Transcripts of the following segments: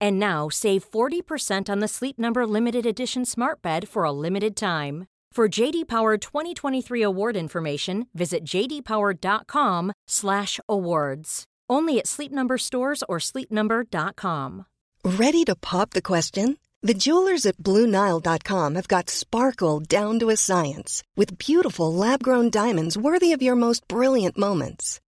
And now save 40% on the Sleep Number limited edition Smart Bed for a limited time. For JD Power 2023 award information, visit jdpower.com/awards. Only at Sleep Number stores or sleepnumber.com. Ready to pop the question? The jewelers at BlueNile.com have got sparkle down to a science with beautiful lab-grown diamonds worthy of your most brilliant moments.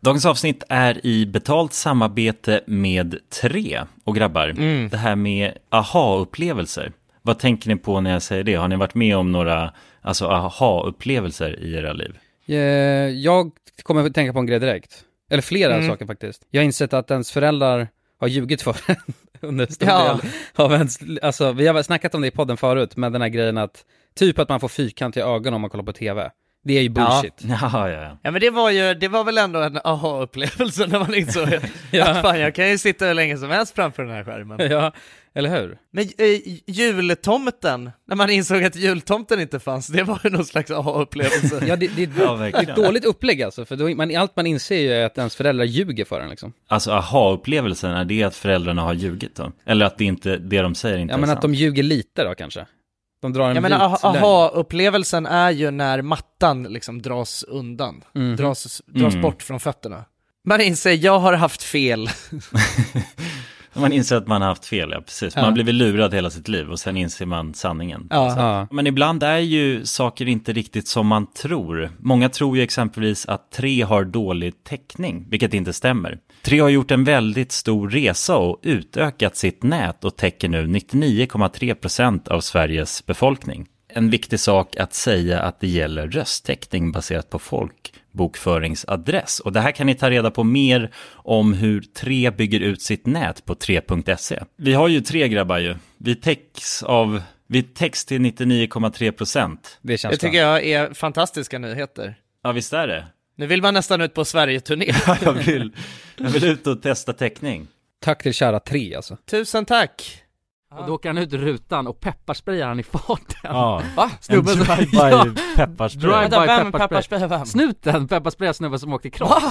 Dagens avsnitt är i betalt samarbete med Tre och grabbar. Mm. Det här med aha-upplevelser. Vad tänker ni på när jag säger det? Har ni varit med om några alltså, aha-upplevelser i era liv? Eh, Jag kommer att tänka på en grej direkt. Eller flera Mm. saker faktiskt. Jag har insett att ens föräldrar har ljugit för en under en stor Ja. del av ens, alltså vi har snackat om det i podden förut, med den här grejen att typ att man får fyrkantiga ögon om man kollar på tv. Det är ju bullshit. Ja, ja, ja. Ja men det var ju, det var väl ändå en aha-upplevelse när man insåg att fan jag kan ju sitta hur länge som helst framför den här skärmen. Ja, eller hur? Men äh, jultomten, när man insåg att jultomten inte fanns, det var ju någon slags aha-upplevelse. Ja, det, det, Ja, det är ett dåligt upplägg alltså, för då, man, allt man inser ju är att ens föräldrar ljuger för en liksom. Alltså aha-upplevelsen, är det att föräldrarna har ljugit då? Eller att det inte, det de säger inte Ja är men sant? att de ljuger lite då kanske. De drar en Jag menar aha-upplevelsen är ju när mattan liksom dras undan, Mhm. dras, dras Mm. bort från fötterna. Man inser, jag har haft fel. Man inser att man har haft fel, ja precis. Man Ja. har blivit lurad hela sitt liv och sen inser man sanningen. Ja. Ja. Men ibland är ju saker inte riktigt som man tror. Många tror ju exempelvis att Tre har dålig täckning, vilket inte stämmer. Tre har gjort en väldigt stor resa och utökat sitt nät och täcker nu 99,3% av Sveriges befolkning. En viktig sak att säga att det gäller rösttäckning baserat på folkbokföringsadress. Och det här kan ni ta reda på mer om hur Tre bygger ut sitt nät på 3.se. Vi har ju tre grabbar ju. Vi täcks av vi täcks till 99,3%. Det känns Det tycker jag är fantastiska nyheter. Ja, visst är det? Nu vill man nästan ut på Sverige-turné. jag, vill, jag vill ut och testa täckning. Tack till kära tre alltså. Tusen tack! Och då åker han ut ur rutan och pepparsprayar han i farten. Ja, Va? en Snubben som- drive-by pepparspray. Drive- Vänta, by vem pepparspray. pepparspray vem? Snuten pepparsprayar snubben som åkte cross.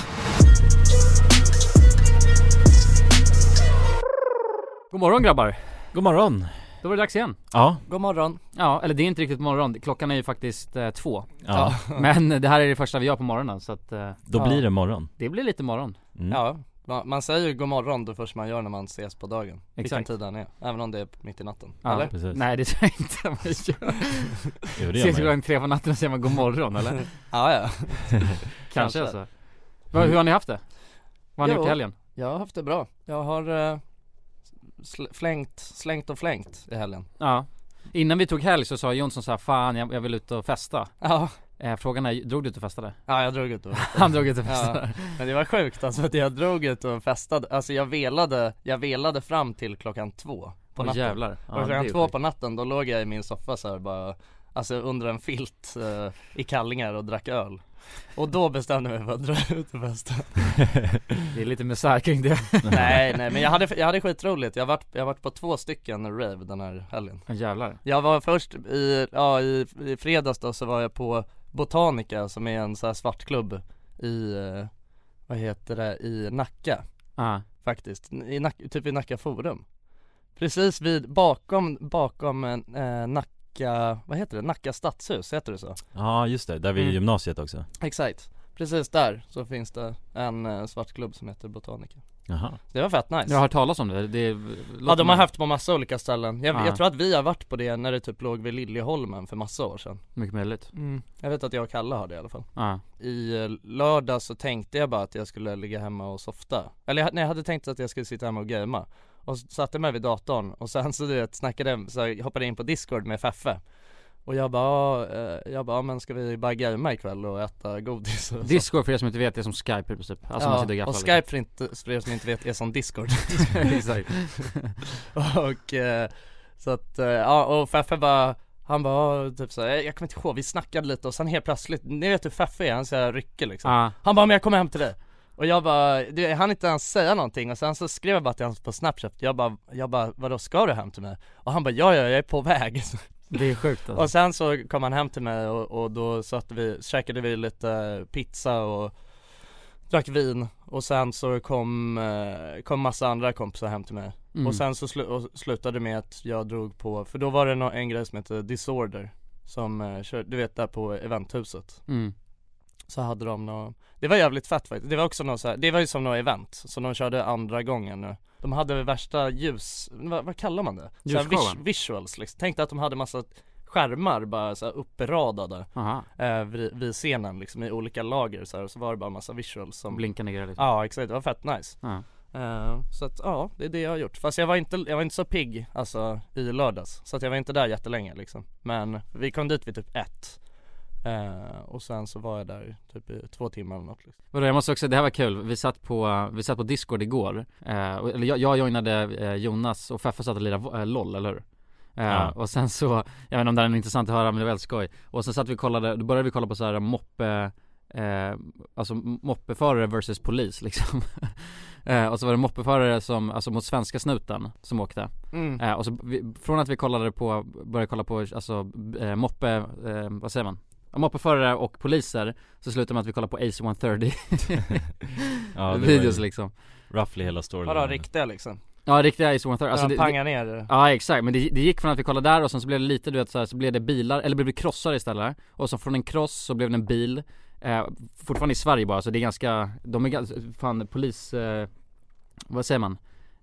God morgon grabbar. God morgon. Då var det dags igen. Ja, God morgon. Ja, eller det är inte riktigt morgon. Klockan är ju faktiskt eh, två. ja. Men det här är det första vi gör på morgonen så att eh, då Ja. blir det morgon. det blir lite morgon. Mm. Ja, man, man säger ju god morgon det första man gör när man ses på dagen. Vilken Exakt. tid den är, även om det är mitt i natten. Ja, Eller? Precis. Nej det tror jag inte man gör. Jo, det Ses gör man ju. klockan tre på natten och säger man god morgon eller? Ja, ja. Kanske alltså. Vad- Hur har ni haft det? Vad har ni Jo. gjort i helgen? Jag har haft det bra. Jag har eh, flängt, slängt och flängt i helgen. Ja. Innan vi tog helg så sa Jonsson så här, fan jag, jag vill ut och festa. Ja, Eh, frågan är, drog du ut och festade? ja jag drog ut och Han drog ut och Ja, festade. men det var sjukt alltså att jag drog ut och festade, alltså jag velade, jag velade fram till klockan två på Åh natten jävlar. Och Ja, är klockan två på natten då låg jag i min soffa så här bara Alltså under en filt eh, i kallingar och drack öl Och då bestämde jag mig för att dra ut och festa Det är lite misär kring det. Nej nej men jag hade, jag hade skitroligt, jag har varit, jag har varit på två stycken rave den här helgen jävlar. Jag var först i, ja i, i fredags då så var jag på Botanica som är en så här svartklubb i, eh, vad heter det, i Nacka Ja. faktiskt, i Nack, typ i Nacka forum Precis vid, bakom, bakom eh, Nacka, vad heter det? Nacka stadshus, heter det så? Ja, just det. Där vid Mm. gymnasiet också. Exakt, precis där så finns det en eh, svartklubb som heter Botanica Jaha. Det var fett nice Jag har hört talas om det, det Ja de har haft på massa olika ställen, jag, Ja. jag tror att vi har varit på det när det typ låg vid Liljeholmen för massa år sedan Mycket möjligt. Jag vet att jag och Kalle har det i alla fall Ja. I eh, lördag så tänkte jag bara att jag skulle ligga hemma och softa Eller jag, nej, jag hade tänkt att jag skulle sitta hemma och gamea Och satte mig vid datorn och sen så du vet snackade, så jag hoppade in på discord med Feffe Och jag bara, eh, jag bara, "Ja, men ska vi bara gamea ikväll och äta godis och så?" Discord för er som inte vet är som Skype i princip. Alltså och ja, gafflar och Skype för, inte, för er som inte vet är som discord. Exakt. Och eh, så att, eh, ja och Feffe bara han bara typ såhär, jag kommer inte ihåg, vi snackade lite och sen helt plötsligt, ni vet hur Feffe är, han säger rycker liksom Ja. Han bara, men jag kommer hem till dig Och jag bara, du, han inte ens säga någonting och sen så skrev jag bara till honom på snapchat Jag bara, jag bara, vadå ska du hem till mig? Och han bara, ja ja jag är på väg Det är sjukt alltså. Och sen så kom han hem till mig och, och då satt vi, käkade vi lite pizza och Drack vin och sen så kom, eh, kom massa andra kompisar hem till mig Mm. Och sen så slu- och slutade med att jag drog på, för då var det en grej som heter Disorder Som eh, du vet där på eventhuset Mm. Så hade de nå Det var jävligt fett faktiskt, det var också något så här, det var ju som något event Så de körde andra gången nu De hade värsta ljus, vad, vad kallar man det? Så här Ljusshowen. visuals liksom, tänkte att de hade massa skärmar bara så här uppradade eh, vid, vid scenen liksom i olika lager så här, och så var det bara massa visuals som blinkande grejer liksom. Ja exakt, det var fett nice. Eh, Så att ja, det är det jag har gjort. Fast jag var inte, jag var inte så pigg alltså i lördags. Så att jag var inte där jättelänge liksom. Men vi kom dit vid typ ett. Eh, och sen så var jag där typ i två timmar eller något liksom. Vadå, jag måste också, det här var kul, vi satt på, vi satt på discord igår, eh, och- eller jag, jag joinade eh, Jonas och Feffe satt och lirade eh, LOL, eller hur? Eh, Ja. Och sen så, jag vet inte om det här är intressant att höra men det var väldigt skoj Och sen satt vi och kollade, då började vi kolla på så här moppe Eh, alltså moppeförare versus polis liksom eh, Och så var det moppeförare som, alltså mot svenska snuten som åkte Mm. eh, Och så, vi, från att vi kollade på, började kolla på alltså eh, moppe, vad säger man? Ja, Moppeförare och poliser Så slutade med att vi kollade på AC 130 Ja, Videos liksom. roughly hela storyn. Vadå riktiga liksom? Ja riktiga AC 130 Alltså de pangar det, ner. Det. Ja exakt, men det, det gick från att vi kollade där och sen så blev det lite du vet så, här, så blev det bilar, eller blev det krossar istället. Och så från en kross så blev det en bil. Eh, Fortfarande i Sverige bara, så det är ganska, de är ganska, fan polis, eh, vad säger man?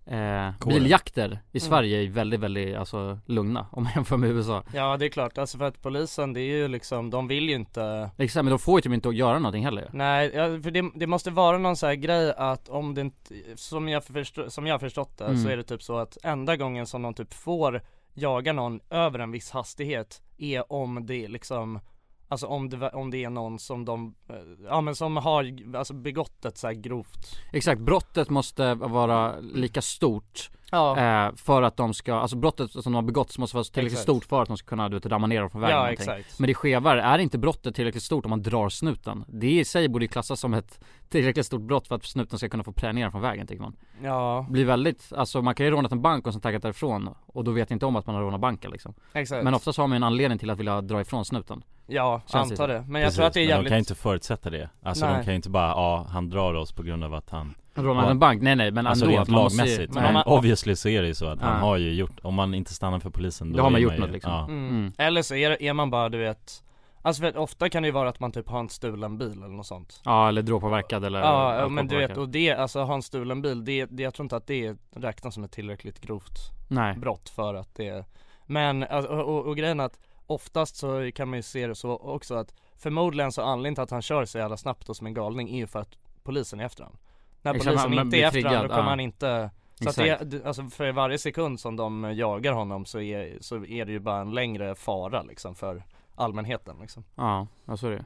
Eh, biljakter i Sverige är väldigt, väldigt alltså lugna om man jämför med USA. Ja det är klart, alltså för att polisen det är ju liksom, de vill ju inte Exakt, men de får ju typ inte att göra någonting heller. Nej, för det, det måste vara någon så här grej att om det inte, som jag, förstå, som jag har förstått det, Mm. så är det typ så att enda gången som de typ får jaga någon över en viss hastighet är om det liksom Alltså om det, om det är någon som de, eh, ja men som har alltså begått ett så här grovt Exakt, brottet måste vara lika stort Ja, eh, För att de ska, alltså brottet som de har begått måste vara tillräckligt Exakt. stort för att de ska kunna du vet, ramma ner dem från vägen ja exakt. Men det skevar, är inte brottet tillräckligt stort om man drar snuten? Det i sig borde ju klassas som ett tillräckligt stort brott för att snuten ska kunna få prä ner från vägen tycker man. Ja, blir väldigt, alltså man kan ju rånat en bank och sen taggat därifrån och då vet inte om att man har rånat banken liksom. Exakt. Men oftast har man ju en anledning till att vilja dra ifrån snuten. Ja, Känns det antar det, men jag Precis, tror att det är men jävligt de kan ju inte förutsätta det. Alltså Nej. de kan ju inte bara, ja han drar oss på grund av att han Rånat Ja. en bank? Nej nej men Alltså ändå rent man ju- lagmässigt, Nej. men man- obviously så är det ju så att han har ju gjort, om man inte stannar för polisen då Då har man gjort ju- något, liksom. ja. mm. Mm. Eller så är, är man bara du vet Alltså för att ofta kan det ju vara att man typ har en stulen bil eller något sånt Ja eller dråpåverkad eller Ja, ja men du vet och det, alltså ha en stulen bil, det, det, jag tror inte att det räknas som ett tillräckligt grovt Nej brott för att det Men, alltså, och, och, och grejen är att oftast så kan man ju se det så också att förmodligen så anledningen till att han kör så jävla snabbt och som en galning är ju för att polisen är efter honom När Exakt, polisen inte är efter honom då kommer ja. han inte Så att det, alltså för varje sekund som de jagar honom så är, så är det ju bara en längre fara liksom för allmänheten liksom. Ja, ja så är det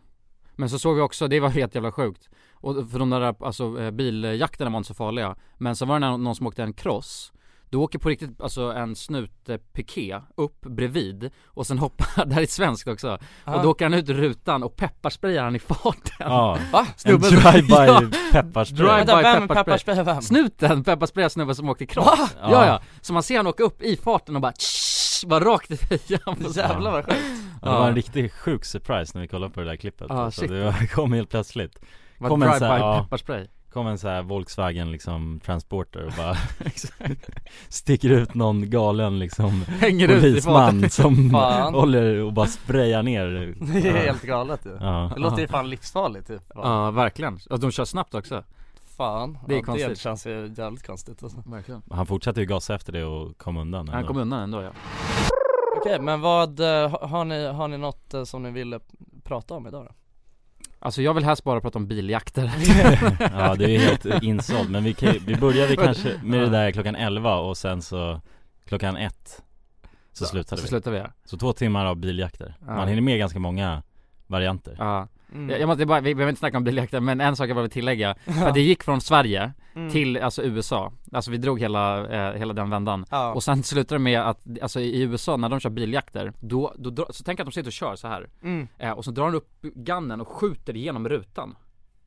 Men så såg vi också, det var helt jävla sjukt. Och för de där, alltså eh, biljakterna var inte så farliga. Men så var det någon som åkte en cross Då åker på riktigt, alltså en snutpiké upp bredvid Och sen hoppar, det här är svenskt också Och Ah. då åker han ut rutan och pepparsprayar han i farten Ja, Va? en Snubben- drive-by Ja. pepparspray Drive- Vänta, by vem pepparspray. pepparsprayar vem? Snuten pepparsprayar snubben som åkte cross Va? Ja Ja. så man ser han åka upp i farten och bara tsch, bara rakt i fejan. Jävlar vad sjukt Ja, Det var en riktigt sjuk surprise när vi kollade på det där klippet Ja, alltså, shit. Det kom helt plötsligt Var en drive-by ja. pepparspray Kom en så här Volkswagen liksom transporter och bara Sticker ut någon galen liksom Hänger ut i polisman farten. som Fan. håller och bara sprayar ner. Det är helt galet ju. Ja, Det låter ju fan livsfarligt typ. Ja verkligen, och de kör snabbt också. Fan, Det är ja, konstigt. det känns ju jävligt konstigt alltså. Verkligen. Han fortsatte ju gasa efter det och kom undan Han ändå. kom undan ändå ja. Okej, men vad, eh, ha- har ni, har ni något eh, som ni ville prata om idag då? Alltså jag vill helst bara prata om biljakter. Ja det är helt insåld. Men vi, kan, vi började kanske med det där klockan 11 och sen så klockan 1 Så slutade Så vi. slutar vi ja. Så två timmar av biljakter. Ja. Man hinner med ganska många varianter. Ja. Mm. Jag, jag måste bara, vi behöver inte snacka om biljakter men en sak jag bara vill tillägga För det gick från Sverige Mm. till alltså USA Alltså vi drog hela, eh, hela den vändan Ja, Och sen slutade det med att, alltså i USA när de kör biljakter Då, då, så tänk att de sitter och kör så här mm. eh, Och så drar han upp gunnen och skjuter igenom rutan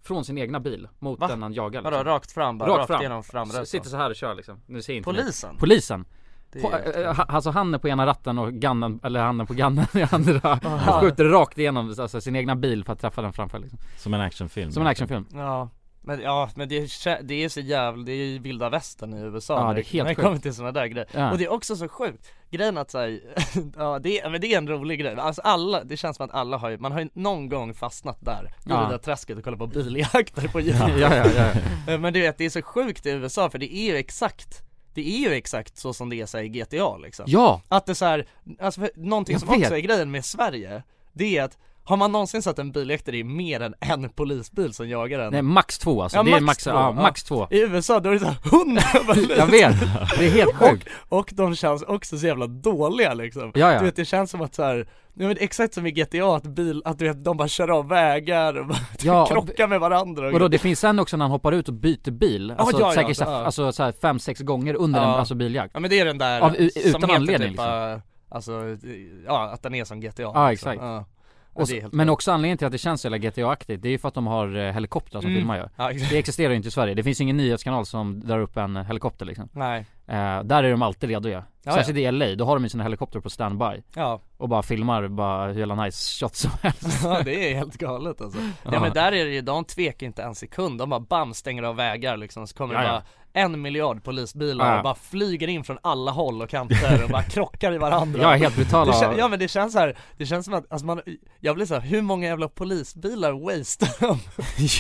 Från sin egna bil mot Va? den han jagar Vadå, liksom. rakt fram bara? Rakt Rakt, fram. genom framrutan? Sitter så här och kör liksom, nu ser inte. Polisen? Polisen! Det är På, ha- alltså han är på ena ratten och gannen, eller handen på gannen i andra. Och skjuter rakt igenom alltså, sin egna bil för att träffa den framför liksom. Som en actionfilm Som en actionfilm. Ja men, ja, men det, är, det är så jävla, det är ju vilda västern i USA Ja, det är helt när det kommer till sådana där grejer. Ja. Och det är också så sjukt, grejen att säga, ja det, är- men det är en rolig grej, alltså alla, det känns som att alla har ju, man har ju någon gång fastnat där, i Ja. det där träsket och kollat på biljakter på Ja, YouTube. ja, ja, ja. Eh, Men du vet, det är så sjukt i USA för det är ju exakt det är ju exakt så som det är i GTA liksom Ja! Att det är så här, alltså för, någonting Jag som också vet. är grejen med Sverige, det är att har man någonsin sett en biljakter i mer än en polisbil som jagar en? Nej max två alltså, Ja, det är max max, två, ja, ja. max två I USA då är det såhär hundra poliser! Jag vet, det är helt sjukt och, och de känns också så jävla dåliga liksom Ja, ja. Du vet det känns som att så här, ja, men exakt som i GTA att bil, att du vet de bara kör av vägar och bara Ja, krockar med varandra och Vadå det finns sen också när han hoppar ut och byter bil, alltså ja, ja, säkert så, ja. alltså så här fem, sex gånger under Ja. en alltså biljakt Ja men det är den där Av- utan anledning, typ, liksom. äh, Alltså, ja att den är som GTA Ja, liksom. exakt. ja. Och helt Men sjukt. också anledningen till att det känns så jävla GTA-aktigt, det är ju för att de har eh, helikoptrar som Mm. filmar ju Ja. Det existerar ju inte i Sverige, det finns ingen nyhetskanal som drar upp en eh, helikopter liksom Nej eh, Där är de alltid redo ja. Ja, Särskilt i LA, då har de ju sina helikopter på standby Ja Och bara filmar bara hur jävla nice shots som helst Ja det är helt galet alltså Ja Ja. men där är det ju, de tvekar inte en sekund, de bara bam stänger av vägar liksom så kommer det Ja, ja. bara en miljard polisbilar och bara flyger in från alla håll och kanter och bara krockar i varandra Ja, helt brutala. kän, Ja men det känns så här, det känns som att, alltså man, jag blir så här, hur många jävla polisbilar waste?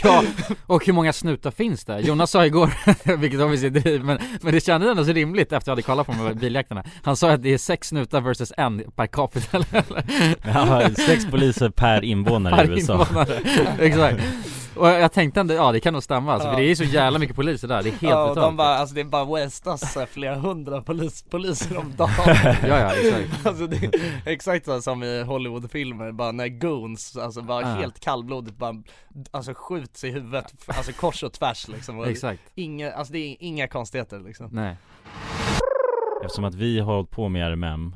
Ja, och hur många snutar finns det? Jonas sa igår, vilket obviously är driv, men, men det kändes ändå så rimligt efter jag hade kollat på de här biljakterna Han sa att det är sex snutar versus en per capita eller? Ja, sex poliser per invånare i Per USA. invånare. Exakt Och jag tänkte ändå, ja det kan nog stämma alltså, Ja. för det är så jävla mycket poliser där, det är helt Ja brutalt de bara, alltså det är bara wastas så här flera hundra polis, poliser om dagen Ja, ja, exakt. Alltså det är exakt så som i Hollywoodfilmer, bara när goons, alltså bara Ja. helt kallblodigt bara, alltså skjuts i huvudet, alltså kors och tvärs liksom och Exakt. Inga, alltså det är inga konstigheter liksom Nej Eftersom att vi har hållit på med RMM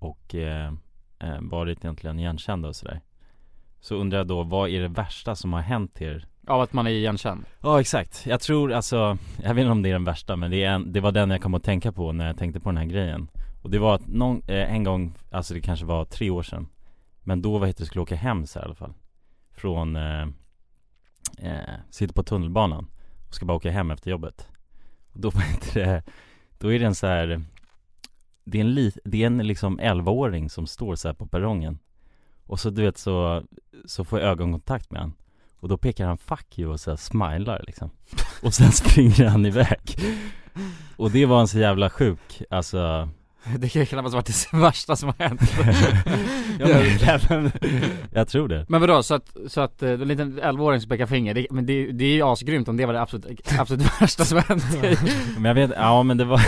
och eh, eh, varit egentligen igenkända och sådär Så undrar jag då, vad är det värsta som har hänt er? Av att man är igenkänd. Ja exakt, jag tror alltså, jag vet inte om det är den värsta men det, är en, det var den jag kom att tänka på när jag tänkte på den här grejen. Och det var att någon, eh, en gång, alltså det kanske var tre år sedan Men då vad heter det, skulle åka hem så här, i alla fall. Från, eh, eh, sitter på tunnelbanan och ska bara åka hem efter jobbet. Och då vad heter det, då är det en så här Det är en, li, det är en liksom 11-åring som står så här på perrongen. Och så du vet så, så får jag ögonkontakt med han och då pekar han 'fuck you' och så här smilar liksom. Och sen springer han iväg. Och det var en så jävla sjuk, alltså. Det kan knappast varit det värsta som har hänt. Ja, men, men, Jag tror det. Men vadå, så att, så att eh, en liten 11-åring som pekar finger, det, men det, det är ju asgrymt om det var det absolut, absolut värsta som hänt. Men jag vet, ja men det var,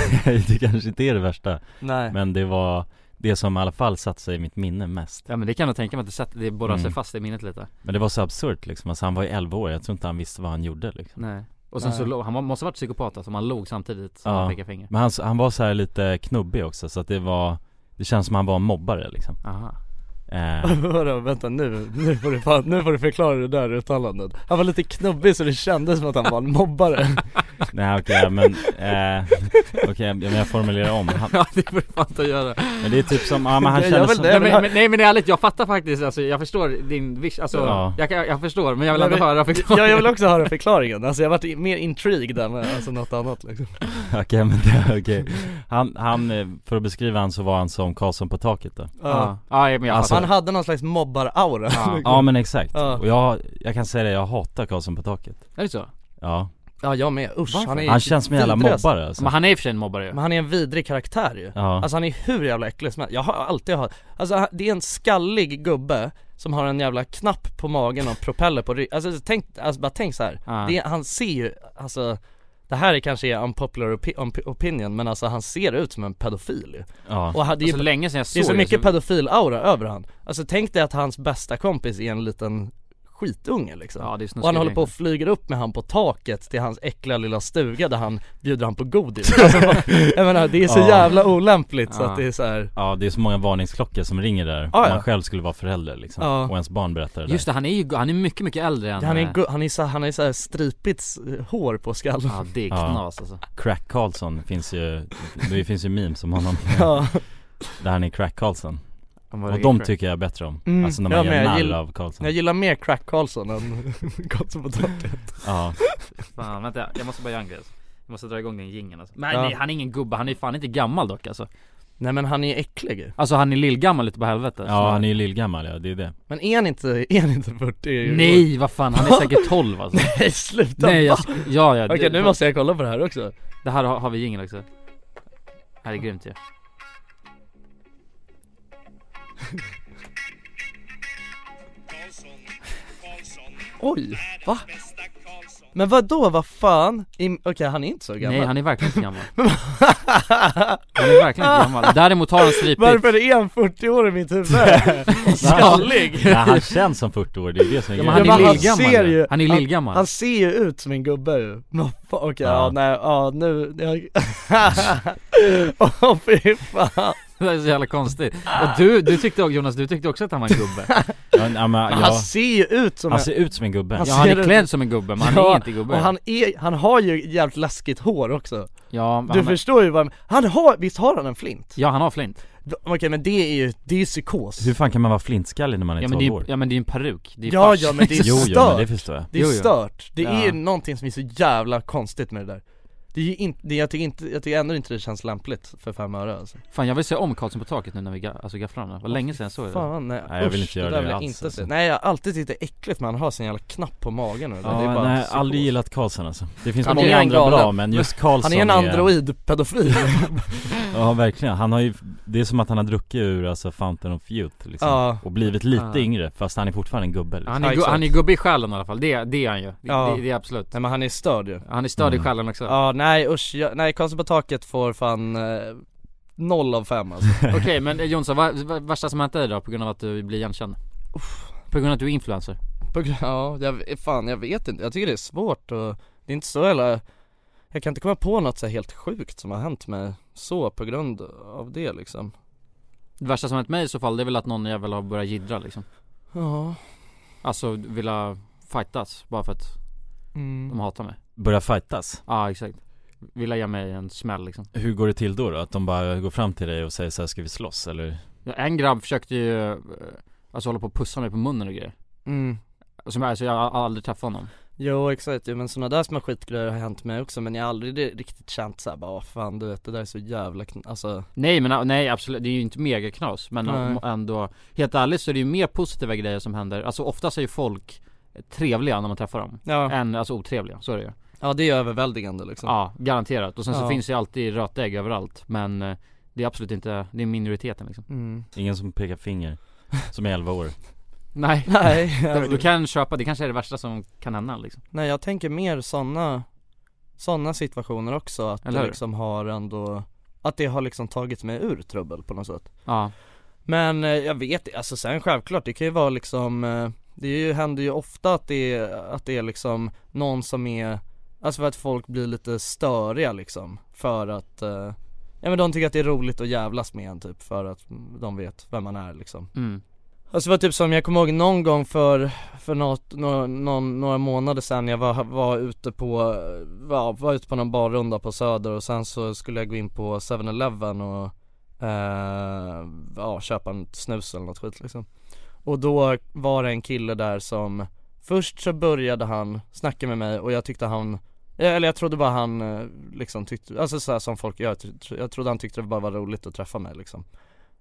det kanske inte är det värsta. Nej. Men det var det som i alla fall satt sig i mitt minne mest. Ja men det kan jag tänka mig att det, sätt, det borrar sig Mm. fast i minnet lite. Men det var så absurt liksom, alltså han var ju 11 år, jag tror inte han visste vad han gjorde liksom. Nej. Och sen Nej. så, han måste ha varit psykopat alltså, han log samtidigt som han Ja, pekade finger. Men han, han var så här lite knubbig också så att det var Det känns som han var en mobbare liksom. Aha eh, Vadå, vänta nu, nu får, du fan, nu får du förklara det där uttalandet. Han var lite knubbig så det kändes som att han var en mobbare. Nej okej men, eh, okej men jag formulerar om. Han, Ja det får du fan inte göra. Men det är typ som, ja men han vill som nej, men, nej ärligt, jag fattar faktiskt alltså, jag förstår din viss, alltså, Ja. jag, jag förstår men jag vill ändå höra förklaringen. Ja jag vill också höra förklaringen, alltså jag varit mer intrigued än alltså något annat liksom. Okej men det, okej. Han, han, eh, för att beskriva han så var han som Karlsson på taket då. Ja, ja men jag Alltså- Han hade någon slags mobbar-aura Ja. Ja men exakt, Ja. och jag, jag kan säga det, jag hatar Karlsson på taket Är det så? Ja, Ja jag med, usch Varför? han är han känns som en jävla alltså. mobbare alltså. Men han är i och för sig en mobbare ju Men han är en vidrig karaktär ju Ja, Alltså han är hur jävla äcklig som helst. Jag har alltid hört, alltså det är en skallig gubbe som har en jävla knapp på magen och propeller på ryggen, alltså tänk, alltså bara tänk så här. Ja. Det han ser ju, alltså det här är kanske är unpopular opi- op- opinion men alltså han ser ut som en pedofil ju. ja, Och han, det, är, så ju- länge sedan jag såg det är så mycket pedofil-aura över han Alltså tänk dig att hans bästa kompis är en liten skitunge liksom Ja det är och han håller på och flyger upp med han på taket till hans äckliga lilla stuga där han bjuder han på godis alltså, Jag menar det är så Ja. jävla olämpligt så Ja. att det är så här. ja det är så många varningsklockor som ringer där Ja, Om man själv skulle vara förälder liksom, Ja. och ens barn berättar det Just där. det, han är ju, han är mycket mycket äldre än Han är, eh, gu- han är så, han är så här stripigt hår på skallen Ja det är Ja. knas alltså Crack Karlsson finns ju, det finns ju memes om honom Ja, Där han är Crack Karlsson Och de crack. tycker jag bättre om, Mm, alltså när jag man med, gör narr gillar- av Karlsson jag gillar mer Crack Karlsson än Karlsson på taket Ja, Fan vänta, jag måste bara göra en grej. Jag måste dra igång den jingeln alltså. Men Ja. nej, han är ingen gubbe, han är fan inte gammal dock alltså Nej men han är äcklig. Alltså han är lillgammal ute på helvete ja han är ju lillgammal ja, det är det Men är han inte, är han inte 40? Nej vad fan, han är säkert 12 alltså Nej sluta! Nej jag, ja ja Okej det, nu måste jag kolla på det här också det här har, har vi jingel också Det här är grymt ju Oj, va? Men vad då? vad fan? Okej han är inte så gammal Nej han är verkligen inte gammal Han är verkligen inte gammal, däremot har han stripigt Varför är han 40 år i mitt huvud? Skallig! Nej, han känns som 40 år, det är det som är Ja, men grejen. han är lillgammal ju. Han är han- lillgammal Han ser ju ut som en gubbe ju, okej, ja. Ja. nej, ja nu, jag... Åh fy fan Det är så jävla konstigt. Och du, du tyckte också, Jonas, du tyckte också att han var en gubbe. Ja, ja, men, Men ja, Han ser ju ut som han en... ser ut som en gubbe. Han Ja han ser är ut- klädd som en gubbe, men han är inte gubbe. Och han är, han har ju jävligt läskigt hår också. Ja, men Du han, förstår ju vad, han har, visst har han en flint? ja han har flint. Okej men det är ju, det är ju psykos. Hur fan kan man vara flintskallig när man är Ja 12 men det är, år? ja men det är ju en peruk, det är Ja fars. ja men det är Jo, stört, jo men det förstår jag. Det är Jo, jo. stört, det är ju Ja. någonting som är så jävla konstigt med det där Det är ju inte, det, jag tycker inte, jag tycker ändå inte det känns lämpligt för fem öre alltså Fan jag vill se om Karlsson på taket nu när vi ga- alltså gafflar honom, det var länge sedan jag såg det Fan nej, Nej, jag vill usch, inte göra där det vill jag alls, inte alltså. se. Nej jag har alltid tyckt det är äckligt han har sin jävla knapp på magen det, Ja, det är bara nej, aldrig gillat Karlsson alltså Det finns Han många andra bra men just Karlsson Han är en android-pedofil Ja verkligen, han har ju, det är som att han har druckit ur alltså Fountain of Youth liksom Ja. Och blivit lite Ja. yngre fast han är fortfarande en gubbe liksom. Han Ja, är, exakt. han är gubbe i själen i alla fall, det, det är han ju, det, Ja. det, det är absolut Nej men han är störd ju Han är störd i Mm. själen också Ja nej usch, jag, nej Karlsson på taket får fan eh, noll av fem alltså. Okej men eh, Jonsson, vad, vad värsta som hänt dig då på grund av att du blir igenkänd? På grund av att du är influencer? På grund- Ja, jag, fan jag vet inte, jag tycker det är svårt och det är inte så jävla Jag kan inte komma på något så här helt sjukt som har hänt mig så på grund av det liksom. Det värsta som hänt mig i så fall, det är väl att någon jävel har börjat jiddra liksom. Ja. Alltså vilja fightas bara för att mm. de hatar mig. Börja fightas? Ja exakt Vilja ge mig en smäll liksom Hur går det till då, då? Att de bara går fram till dig och säger så här, ska vi slåss eller? ja, En grabb försökte ju eh, Alltså hålla på och pussa mig på munnen och grejer Mm. Som jag, alltså jag har aldrig träffat honom Jo exakt, jo, men sådana där små skitgrejer har hänt mig också men jag har aldrig riktigt känt såhär bara, "Åh, fan du vet det där är så jävla kn- alltså Nej men nej absolut, det är ju inte mega knas men Nej. ändå Helt ärligt så är det ju mer positiva grejer som händer Alltså oftast är ju folk trevliga när man träffar dem Ja, Än alltså otrevliga, så är det ju ja det är överväldigande liksom Ja, garanterat. Och sen så Ja. finns det ju alltid rötägg överallt Men eh, det är absolut inte, det är minoriteten liksom mm. Ingen som pekar finger, som är 11 år Nej, Nej, du, alltså, du kan köpa, det kanske är det värsta som kan hända liksom nej jag tänker mer sådana Sådana situationer också att Eller det hur? liksom har ändå Att det har liksom tagit mig ur trubbel på något sätt Ja, Men eh, jag vet alltså sen självklart, det kan ju vara liksom eh, Det är ju, händer ju ofta att det är, att det är liksom någon som är Alltså för att folk blir lite störiga liksom För att eh, Ja men de tycker att det är roligt att jävlas med en typ för att de vet vem man är liksom mm. Alltså det var typ som jag kommer ihåg någon gång för, för något, några, någon, några månader sedan jag var, var ute på, var, var ute på någon barrunda på Söder och sen så skulle jag gå in på 7-Eleven och eh, ja, köpa en snus eller något skit liksom Och då var det en kille där som Först så började han snacka med mig och jag tyckte han eller jag trodde bara han eh, liksom tyckte, alltså så här som folk gör, jag trodde han tyckte det bara var roligt att träffa mig liksom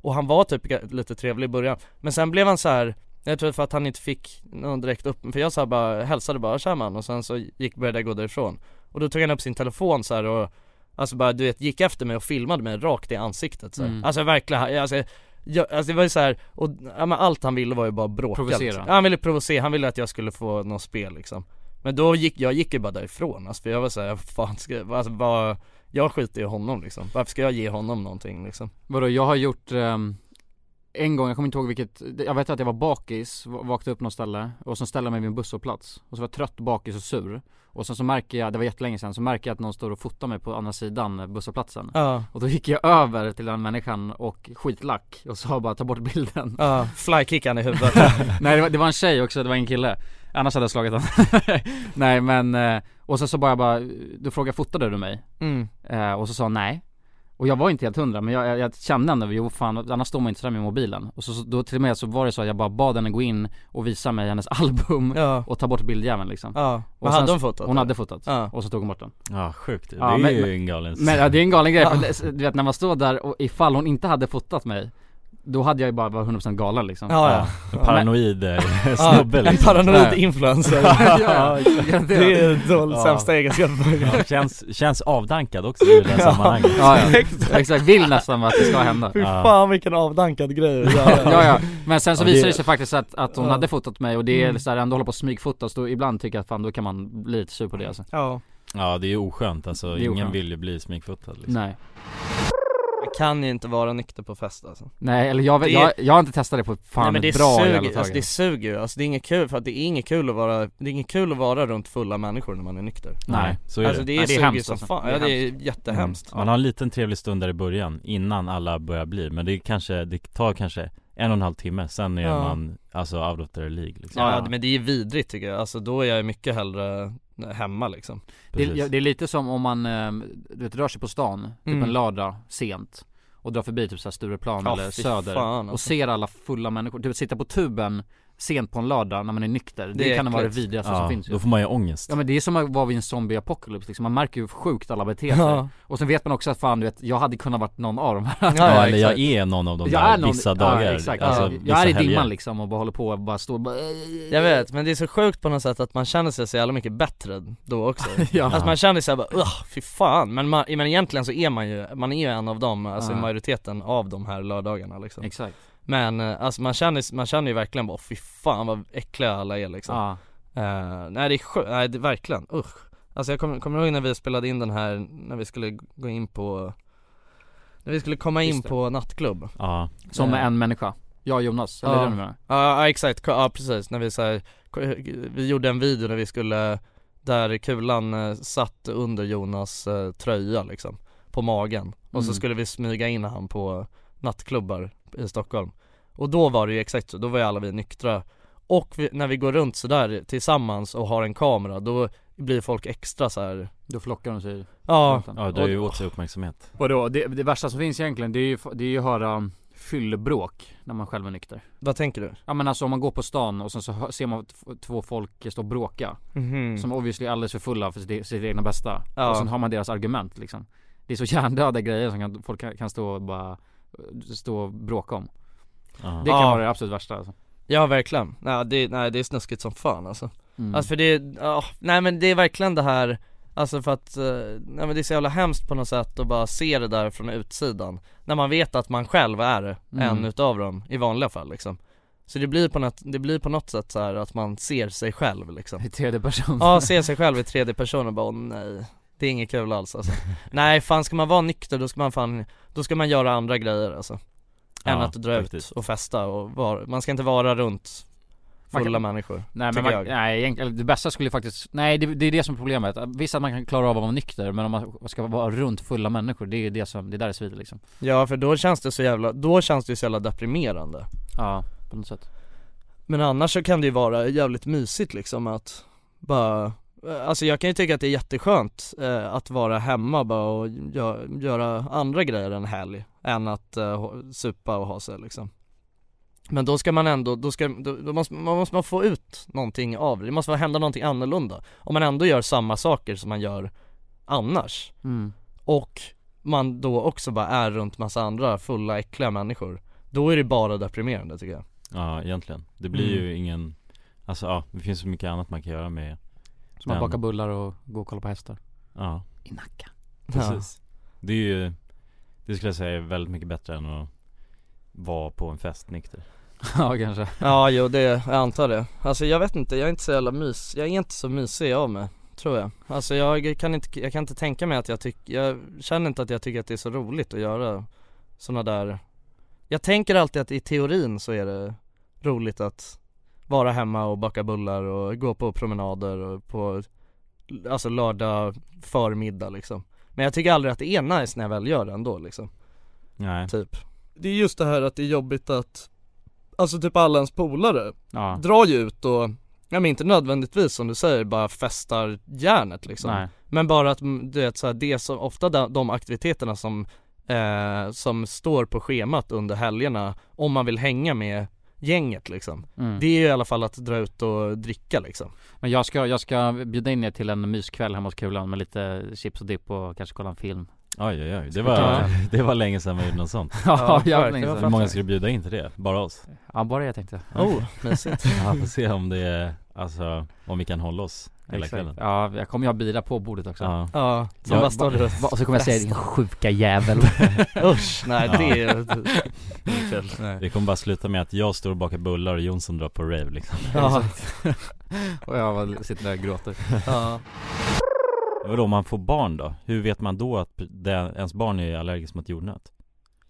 Och han var typ lite trevlig i början Men sen blev han så här. Jag tror för att han inte fick någon direkt upp, för jag sa bara, hälsade bara 'tja man' och sen så gick, började jag gå därifrån Och då tog han upp sin telefon så och Alltså bara du vet, gick efter mig och filmade mig rakt i ansiktet så. Mm. Alltså verkligen, alltså, jag, alltså det var ju så här, och ja, men allt han ville var ju bara bråka Provocera. liksom. ja, Han ville provocera, han ville att jag skulle få något spel liksom Men då gick, jag gick ju bara därifrån alltså, för jag var såhär, fan ska alltså bara Jag skiter i honom liksom, varför ska jag ge honom någonting liksom? Vadå, jag har gjort ehm, En gång, jag kommer inte ihåg vilket, jag vet att jag var bakis, va- vaknade upp något ställe och så ställde jag mig vid en busshållplats. Och så var jag trött, bakis och sur. Och sen så märker jag, det var jättelänge sedan, så märker jag att någon står och fotar mig på andra sidan busshållplatsen. Ja, Och då gick jag över till den människan och skitlack och sa bara ta bort bilden. Ja, flykickan i huvudet. Nej det var, det var en tjej också, det var ingen kille Annars hade jag slagit honom Nej men, eh, och sen så bara jag bara, du frågade fotade du mig? mm. Eh, och så sa han nej. Och jag var inte helt hundra men jag, jag, jag kände ändå, jo fan annars står man inte sådär med mobilen. Och så, så då till och med så var det så att jag bara bad henne gå in och visa mig hennes album Ja, och ta bort bildjäveln liksom. Ja, Och hade hon fotat? Hon hade fotat, Ja, och så tog hon bort den. Ja sjukt, det Ja, är men- ju en galen Men ja, det är en galen grej, Ja. för det- du vet när man står där och ifall hon inte hade fotat mig då hade jag ju bara varit 100% galen liksom. Ja, ja. En paranoid eh, snubbe En liksom. paranoid influencer. Ja, ja, Det är de Ja. sämsta egenskaperna ja, känns, känns avdankad också i det här sammanhanget. Ja, ja. exakt, vill nästan att det ska hända. Fy fan vilken avdankad grej. Ja, ja, men sen så visade det sig faktiskt att, att hon Ja. hade fotat mig och det är Mm. så här, ändå hålla på att smygfotas, då ibland tycker jag att fan då kan man bli lite sur på det alltså. ja. Ja det är ju oskönt alltså, är ingen oskönt. vill ju bli smygfotad liksom. Nej Man kan ju inte vara nykter på fest alltså. Nej eller jag, Det- jag, jag har inte testat det på fan Nej men det ett bra suger, alltså det suger ju, alltså det är inget kul för att det är inget kul att vara, det är inget kul att vara runt fulla människor när man är nykter. Nej, så är Alltså det. det är, Nej, det är suger hemskt som alltså. fan, Det är ja det är jättehemskt. Mm. Man har en liten trevlig stund där i början innan alla börjar bli Men det är kanske, det tar kanske en och en halv timme Sen är Ja. man alltså out of their league liksom. Ja, Ja. men det är vidrigt tycker jag, alltså då är jag mycket hellre hemma liksom det, Precis. ja, det är lite som om man, eh, du vet, rör sig på stan, typ Mm. en lördag sent Och drar förbi typ såhär Stureplan Ja, eller Söder fan, Och alltså. ser alla fulla människor, du vet sitta på tuben sent på en lördag när man är nykter. Det, Det kan vara det vidrigaste som Ja, finns ju. då får man ju ångest. Ja men det är som att vara vid en zombie apocalypse liksom, man märker ju hur sjukt alla beter sig. Ja. Och sen vet man också att fan du vet, jag hade kunnat varit någon av dem Ja, Ja, eller jag är någon av de Jag där är någon- vissa dagar. ja, exakt. alltså, Ja, vissa Jag är i helger. dimman liksom och bara håller på och bara står och bara Jag vet, men det är så sjukt på något sätt att man känner sig så jävla mycket bättre då också. Ja. Alltså man känner sig bara Ugh, fy fan, men, man, men egentligen så är man ju, man är ju en av dem, alltså Ja. majoriteten av de här lördagarna liksom. Exakt Men eh, alltså man känner, man känner ju verkligen bara fy fan vad äckliga alla är liksom. Ja, Eh, Nej det är sjukt, nej det, verkligen, usch. Alltså jag kommer, kommer ihåg när vi spelade in den här, när vi skulle gå in på När vi skulle komma in på nattklubb. Ja, som Ja. med en människa. Jag och Jonas, eller Ja. det du menar? Ja exakt, ja precis, när vi så här, vi gjorde en video när vi skulle Där kulan satt under Jonas tröja liksom På magen. Och så Mm. skulle vi smyga in han på nattklubbar i Stockholm Och då var det ju exakt så, då var ju alla vi nyktra Och vi, när vi går runt sådär tillsammans och har en kamera då blir folk extra så här. Då flockar de sig Ja, ja drar ju åt sig uppmärksamhet Vadå? Det, det värsta som finns egentligen det är ju, det är ju att höra fyllebråk när man själv är nykter vad tänker du? Ja men alltså om man går på stan och sen så ser man två folk stå och bråka Mhm. Som obviously är alldeles för fulla för sitt, sitt egna bästa Ja. Och sen har man deras argument liksom Det är så hjärndöda grejer som kan, folk kan, kan stå och bara Stå och bråka om ja. Det kan Ja. vara det absolut värsta alltså. Ja verkligen, nej det, nej, det är snuskigt som fan alltså Mm. Alltså för det, ja, nej men det är verkligen det här Alltså för att, eh, nej men det är så jävla hemskt på något sätt att bara se det där från utsidan När man vet att man själv är Mm. en utav dem i vanliga fall liksom Så det blir på något, det blir på något sätt så här att man ser sig själv liksom I tredje person Ja, ser sig själv i tredje person och bara åh nej Det är inget kul alls alltså. Nej fan ska man vara nykter då ska man fan, då ska man göra andra grejer alltså. Än Ja, att dra faktiskt. ut och festa och vara, man ska inte vara runt fulla kan- människor Nej men man, jag. nej egentligen, det bästa skulle faktiskt, nej det, det är det som är problemet. Visst att man kan klara av att vara nykter men om man ska vara runt fulla människor det är det som, det är där det svider liksom. Ja för då känns det så jävla, då känns det så jävla deprimerande. Ja, på något sätt. Men annars så kan det ju vara jävligt mysigt liksom att bara Alltså jag kan ju tycka att det är jätteskönt eh, att vara hemma bara och gö- göra andra grejer en helg Än att eh, supa och ha sig liksom. Men då ska man ändå, då ska, då, då måste, man måste man få ut någonting av det, det måste hända någonting annorlunda. Om man ändå gör samma saker som man gör annars. Mm. och man då också bara är runt massa andra fulla äckliga människor. Då är det bara deprimerande tycker jag. Ja egentligen. Det blir Mm. ju ingen Alltså ja, det finns så mycket annat man kan göra med Som att baka bullar och gå och kolla på hästar. Ja, I Nacka. Precis. Det är ju Det skulle jag säga är väldigt mycket bättre än att Vara på en fest nykter. Ja kanske. Ja jo det, jag antar det. Alltså jag vet inte, jag är inte så jävla mys, jag är inte så mysig av mig Tror jag. Alltså jag kan inte, jag kan inte tänka mig att jag tycker, jag känner inte att jag tycker att det är så roligt att göra sådana där Jag tänker alltid att i teorin så är det roligt att vara hemma och baka bullar och gå på promenader och på Alltså lördag förmiddag liksom. Men jag tycker aldrig att det är nice när jag väl gör det ändå liksom. Nej. Typ. Det är just det här att det är jobbigt att Alltså typ alla ens polare Ja, drar ju ut och Ja men inte nödvändigtvis som du säger bara festar järnet liksom. Nej. Men bara att mm, du vet så här, det är så ofta de, de aktiviteterna som eh, Som står på schemat under helgerna Om man vill hänga med gänget liksom mm. Det är ju i alla fall att dra ut och dricka liksom Men jag ska, jag ska bjuda in er till en myskväll hemma hos Kulan med lite chips och dipp och kanske kolla en film Oj oj oj, det var, Ja. det var länge sedan man gjorde något sånt Ja, länge sedan. Hur många du bjuda in till det? Bara oss? Ja, bara jag tänkte Oh, mysigt Ja, får se om det är, alltså, om vi kan hålla oss hela Exakt. kvällen. Ja, jag kommer ju ha bira på bordet också. Ja, Ja, som bara står där Och så kommer jag säga din sjuka jävel. Usch, nej Ja. det är inget kul det kommer bara sluta med att jag står och bakar bullar och Jonsson drar på rave liksom. Ja, Och jag bara sitter där och gråter. Ja. Vadå, om man får barn då? Hur vet man då att det, ens barn är allergiskt mot jordnöt?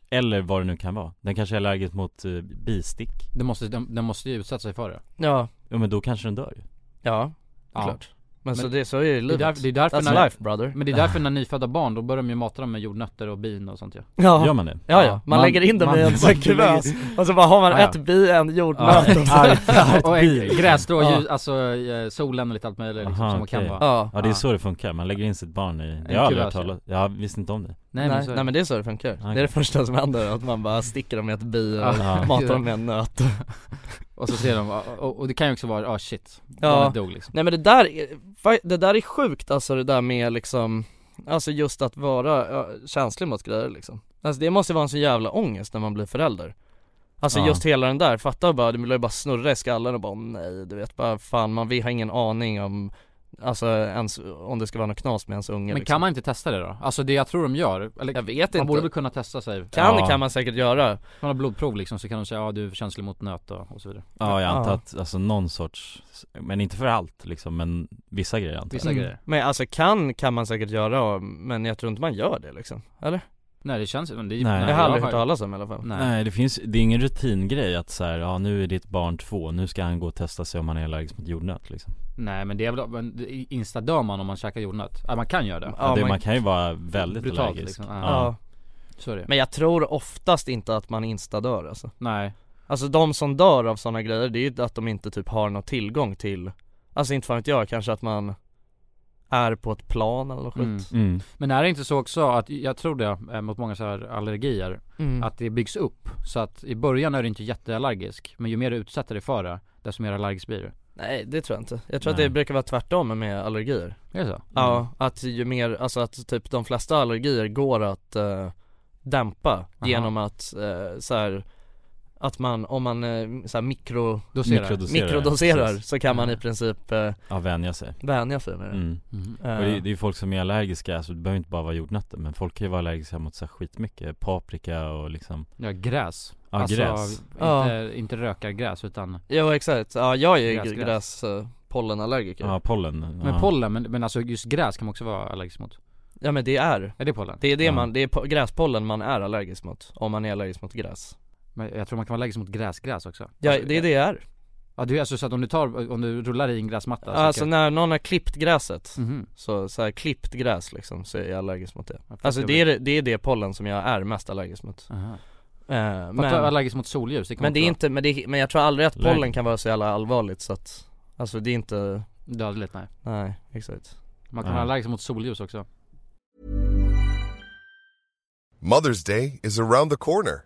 Eller vad det nu kan vara. Den kanske är allergisk mot uh, bistick den måste, den, den måste ju utsätta sig för det. Ja, Ja men då kanske den dör ju. Ja, Ja. klart Men, Men så, det, så är i Det är, livet där, det är därför That's när, life brother Men det är därför när nyfödda barn, då börjar de ju mata dem med jordnötter och bin och sånt ju Ja, Gör man det? ja, ja. Ja, man, man- lägger in dem man- i en sån kuvös Och så bara har man Ja, ja. ett bi, en jordnöt och så- Och en grässtrå, Ja. alltså eh, solen och lite allt möjligt liksom, Aha, som okej. kan vara Ja, Ja det är Ja. så det funkar, man lägger in sitt barn i, det har jag aldrig hört talas Jag visste inte om det Nej, nej, men så nej det. men det är så det funkar Det Okej. är det första som händer, att man bara sticker dem med ett bi och Ja. matar dem med en nöt Och så ser de, och, och det kan ju också vara, ah shit, Ja. dog liksom Nej men det där, det där är sjukt alltså det där med liksom Alltså just att vara känslig mot grejer liksom Alltså det måste vara en så jävla ångest när man blir förälder Alltså Ja. just hela den där, fatta bara, det blir bara snurra i skallen och bara "Åh, nej du vet bara fan man vi har ingen aning om Alltså ens, om det ska vara något knas med ens unge Men liksom. kan man inte testa det då? Alltså det jag tror de gör, eller Jag vet man inte, borde väl kunna testa sig kan Ja. kan man säkert göra Man har blodprov liksom så kan de säga ja du är känslig mot nöt och, och så vidare Ja jag antar Ja. att, alltså någon sorts, men inte för allt liksom, men vissa grejer antar jag Vissa grejer Men alltså kan, kan man säkert göra, men jag tror inte man gör det liksom, eller? Nej det känns men det är Nej. jag Ja, har aldrig hört talas om i alla fall Nej. Nej det finns, det är ingen rutingrej att så här, ja nu är ditt barn två, nu ska han gå och testa sig om han är allergisk mot jordnöt liksom Nej men det är väl, men det- instadör man om man käkar jordnöt? Ja man kan göra det, ja, Ja, det, man- man kan ju vara väldigt Brutalt, allergisk liksom. Ja. Ja, så är det men jag tror oftast inte att man instadör alltså Nej Alltså de som dör av sådana grejer, det är ju att de inte typ har någon tillgång till Alltså inte fan vet jag, kanske att man är på ett plan eller något Mm. skit mm. Men är det inte så också att, jag tror det, eh, mot många så här allergier mm. Att det byggs upp, så att i början är du inte jätteallergisk Men ju mer du utsätter dig för det, desto mer allergisk blir du Nej det tror jag inte, jag tror att Nej. det brukar vara tvärtom med allergier Är det så? Ja, att ju mer, alltså att typ de flesta allergier går att eh, dämpa genom att eh, så här, att man, om man eh, så här mikro, Doserar? Mikrodoserar, mikrodoserar så kan man i princip eh, Ja vänja sig vänja sig med det mm. Eh, Och det, det är ju folk som är allergiska, alltså det behöver inte bara vara jordnötter Men folk kan ju vara allergiska mot så här skitmycket, paprika och liksom Ja gräs Ja, alltså, gräs. Inte, Ja. inte rökargräs utan Jo exakt, ja jag är ju Gräs, gräs. gräs, eh, pollenallergiker Ja, pollen Men ja. pollen, men, men alltså just gräs kan man också vara allergisk mot Ja men det är, Är det pollen? det är det Ja. man, det är po- gräspollen man är allergisk mot, om man är allergisk mot gräs Men jag tror man kan vara allergisk mot gräsgräs också. Ja alltså, det är det jag är. Ja det är alltså så att om du tar, om du rullar i en gräsmatta så Alltså kan... när någon har klippt gräset, Mhm. så, så här, klippt gräs liksom, så är jag allergisk mot det. Ja, Alltså det är, det- är det pollen som jag är mest allergisk mot. Aha. eh, Men... Men, allergisk mot solljus, det kan men man det är inte, men, det, men jag tror aldrig att pollen kan vara så jävla allvarligt så att Alltså det är inte, dödligt nej. Nej exakt. Man kan vara allergisk mot solljus också. Mother's Day is around the corner.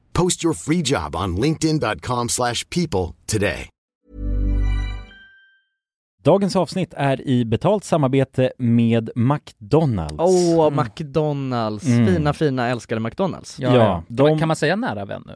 Post your free job on linkedin.com/people slash people today. Dagens avsnitt är i betalt samarbete med McDonalds. Åh, McDonalds, Mm. fina fina älskade McDonalds Ja, Ja, de- Kan man säga nära vän nu?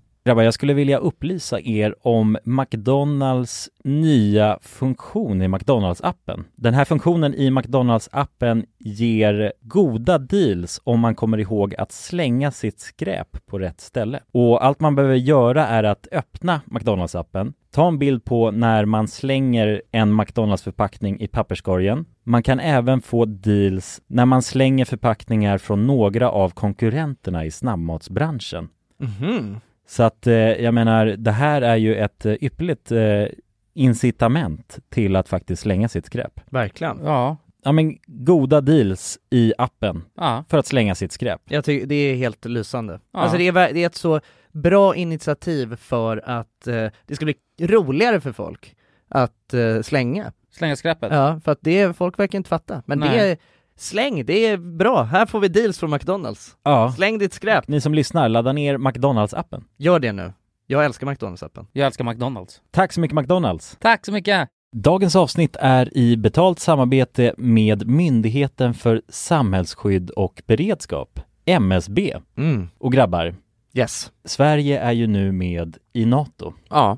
Grabbar, jag skulle vilja upplysa er om McDonalds nya funktion i McDonalds-appen. Den här funktionen i McDonalds-appen ger goda deals om man kommer ihåg att slänga sitt skräp på rätt ställe. Och allt man behöver göra är att öppna McDonalds-appen, ta en bild på när man slänger en McDonalds-förpackning i papperskorgen. Man kan även få deals när man slänger förpackningar från några av konkurrenterna i snabbmatsbranschen. Mhm. Så att eh, jag menar, det här är ju ett eh, ypperligt eh, incitament till att faktiskt slänga sitt skräp. Verkligen Ja. Ja men goda deals i appen Ja. för att slänga sitt skräp. Jag tycker det är helt lysande. Ja. Alltså det är, det är ett så bra initiativ för att eh, det ska bli roligare för folk att eh, slänga. Slänga skräpet. Ja, för att det, folk verkar inte fatta. Men det Nej. är, släng, det är bra. Här får vi deals från McDonalds. Ja. Släng ditt skräp. Ni som lyssnar, ladda ner McDonalds-appen. Gör det nu. Jag älskar McDonalds-appen. Jag älskar McDonalds. Tack så mycket McDonalds! Tack så mycket! Dagens avsnitt är i betalt samarbete med Myndigheten för samhällsskydd och beredskap, MSB. Mm. Och grabbar, Yes. Sverige är ju nu med i NATO. Ja.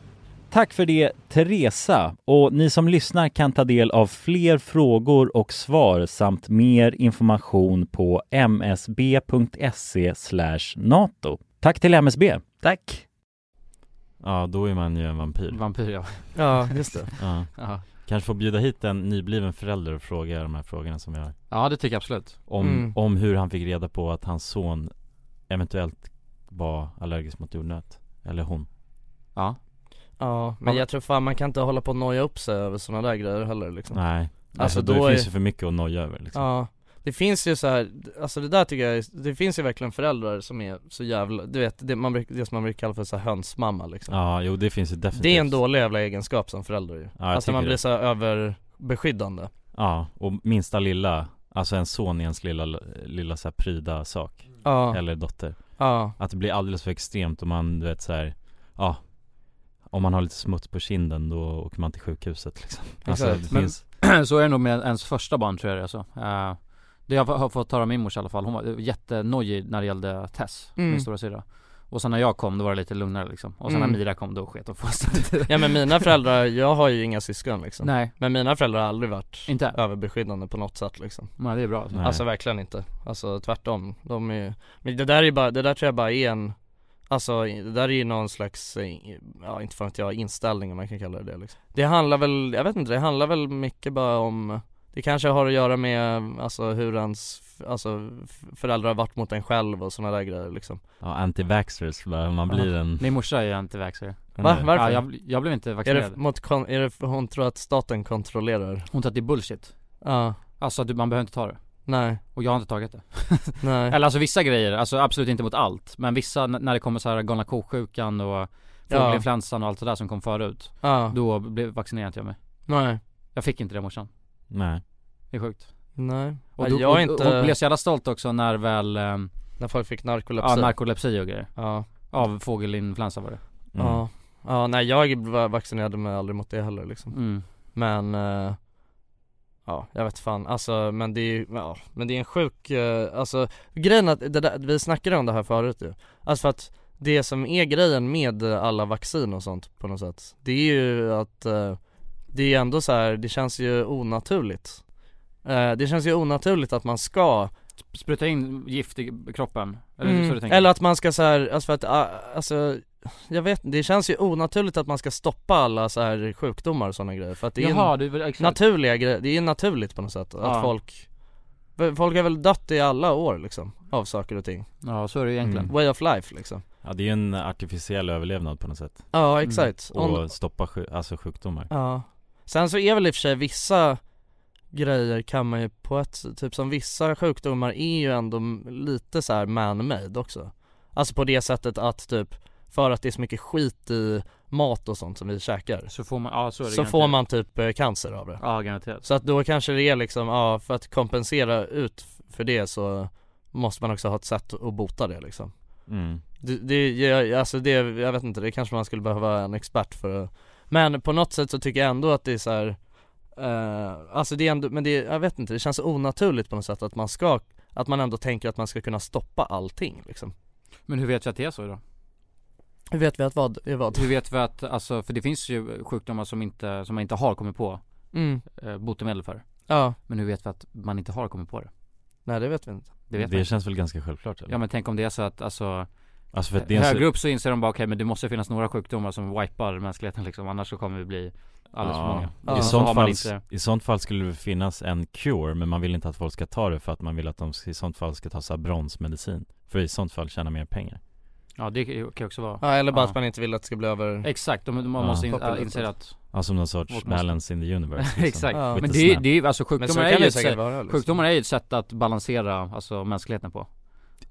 Tack för det Teresa och ni som lyssnar kan ta del av fler frågor och svar samt mer information på msb.se nato. Tack till MSB! Tack! Ja, då är man ju en vampyr Vampyr ja Ja, just det. Ja. Ja, Kanske få bjuda hit en nybliven förälder och fråga de här frågorna som vi har ja det tycker jag absolut Om, Mm. om hur han fick reda på att hans son eventuellt var allergisk mot jordnöt Eller hon Ja Ja, men jag tror fan man kan inte hålla på och noja upp sig över sådana där grejer heller liksom. Nej, Alltså alltså, då det är- finns ju för mycket att noja över liksom. Ja, det finns ju så här, alltså det där tycker jag, är- det finns ju verkligen föräldrar som är så jävla, du vet det, man, det som man brukar kalla för så här hönsmamma liksom. Ja, jo det finns ju definitivt. Det är en dålig jävla egenskap som förälder ju. Ja, Alltså man blir det. så här överbeskyddande. Ja, och minsta lilla, alltså en son i ens lilla, lilla så här pryda sak. Ja. Eller dotter. Ja. Att det blir alldeles för extremt om man, du vet så här, ja Om man har lite smuts på kinden då åker man till sjukhuset liksom. Alltså det Men finns så är det nog med ens första barn tror jag det är så. Uh, Det jag har fått höra av min morsa i alla fall, hon var jättenojig när det gällde Tess, Mm. min stora syra Och sen när jag kom då var det lite lugnare liksom. Och sen Mm. när Mira kom då sket hon fullständigt. Ja men mina föräldrar, jag har ju inga syskon liksom. Nej. Men mina föräldrar har aldrig varit Inte? överbeskyddande på något sätt liksom. Nej det är bra. Alltså. Alltså verkligen inte, alltså tvärtom, de är Men det där är ju bara, det där tror jag bara är en Alltså det där är ju någon slags, eh, ja inte fan vet jag, inställning om man kan kalla det det liksom. Det handlar väl, jag vet inte, det handlar väl mycket bara om Det kanske har att göra med, alltså hur ens, alltså föräldrar har varit mot en själv och sådana där grejer liksom. Ja, anti-vaxxers, bara, man blir en Min morsa är ju anti-vaxxer Va? Varför? Ja, jag, jag blev inte Är vaccinerad. det mot, kon- är det, hon tror att staten kontrollerar? Hon tror att det är bullshit. Ja, Alltså du, man behöver inte ta det nej, Och jag har inte tagit det. Nej. Eller alltså vissa grejer, alltså absolut inte mot allt Men vissa, när det kommer så här galna ko-sjukan och Ja. fågelinfluensan och allt det där som kom förut Ja, Då blev, vaccinerade inte jag mig. Nej, Jag fick inte det morsan. Nej. Det är sjukt. Nej. Och då, jag är och, inte, och hon blev så jävla stolt också när väl, ehm, när folk fick ja narkolepsi narkolepsi och grejer. Ja, Av fågelinfluensa var det. Mm. ja, ja, nej jag var- vaccinerade mig aldrig mot det heller liksom. Mm. Men eh, Ja, jag vet fan, alltså men det är ju, ja, men det är en sjuk, eh, alltså grejen att, det där, vi snackade om det här förut ju Alltså för att det som är grejen med alla vaccin och sånt på något sätt Det är ju att eh, Det är ändå så här, det känns ju onaturligt eh, Det känns ju onaturligt att man ska Spruta in gift i kroppen? Eller så du mm, tänker? Eller att man ska så här, alltså för att, ah, alltså jag vet det känns ju onaturligt att man ska stoppa alla så här sjukdomar och sådana grejer för att det är en- Jaha, du, exakt. naturliga grejer, det är ju naturligt på något sätt att Ja. folk Folk har väl dött i alla år liksom, av saker och ting. Ja så är det egentligen. Mm. Way of life liksom. Ja det är ju en artificiell överlevnad på något sätt. Ja exakt, Och Om- stoppa sju, alltså sjukdomar. Ja. Sen så är väl i och för sig vissa grejer kan man ju på ett, typ som vissa sjukdomar är ju ändå lite så här man-made också. Alltså på det sättet att typ, för att det är så mycket skit i mat och sånt som vi käkar Så får man, ja så är det Så får man typ eh, cancer av det Ja garanterat Så att då kanske det är liksom, ja för att kompensera ut för det så måste man också ha ett sätt att bota det liksom mm. det, det, jag, alltså det, jag vet inte, det kanske man skulle behöva en expert för att Men på något sätt så tycker jag ändå att det är så här. eh, Alltså det är ändå, men det, jag vet inte, det känns så onaturligt på något sätt att man ska Att man ändå tänker att man ska kunna stoppa allting liksom Men hur vet vi att det är så då? Hur vet vi att vad, är vad? Hur vet vi att, alltså för det finns ju sjukdomar som inte, som man inte har kommit på Mm, eh, botemedel för. Ja, Men hur vet vi att man inte har kommit på det? nej det vet vi inte. Det vet Det man. känns väl ganska självklart eller? Ja men tänk om det är så att alltså Alltså för att en så- Högre upp så inser de bara okej men det måste finnas några sjukdomar som wipar mänskligheten liksom. Annars så kommer vi bli alldeles för många. Ja. I, Så sånt man fall, inte I sånt fall skulle det finnas en cure men man vill inte att folk ska ta det för att man vill att de i sånt fall ska ta så här bronsmedicin. För i sånt fall tjäna mer pengar Ja det kan ju också vara Ja eller bara Ja. att man inte vill att det ska bli över Exakt, de, man Ja. måste in, äh, inse att Ja som någon sorts måste- balance in the universe liksom. Exakt, Ja. Men det, det är ju, alltså Men så sjukdomar är ju det ett sätt, vara liksom. sjukdomar är ju ett sätt att balansera alltså mänskligheten på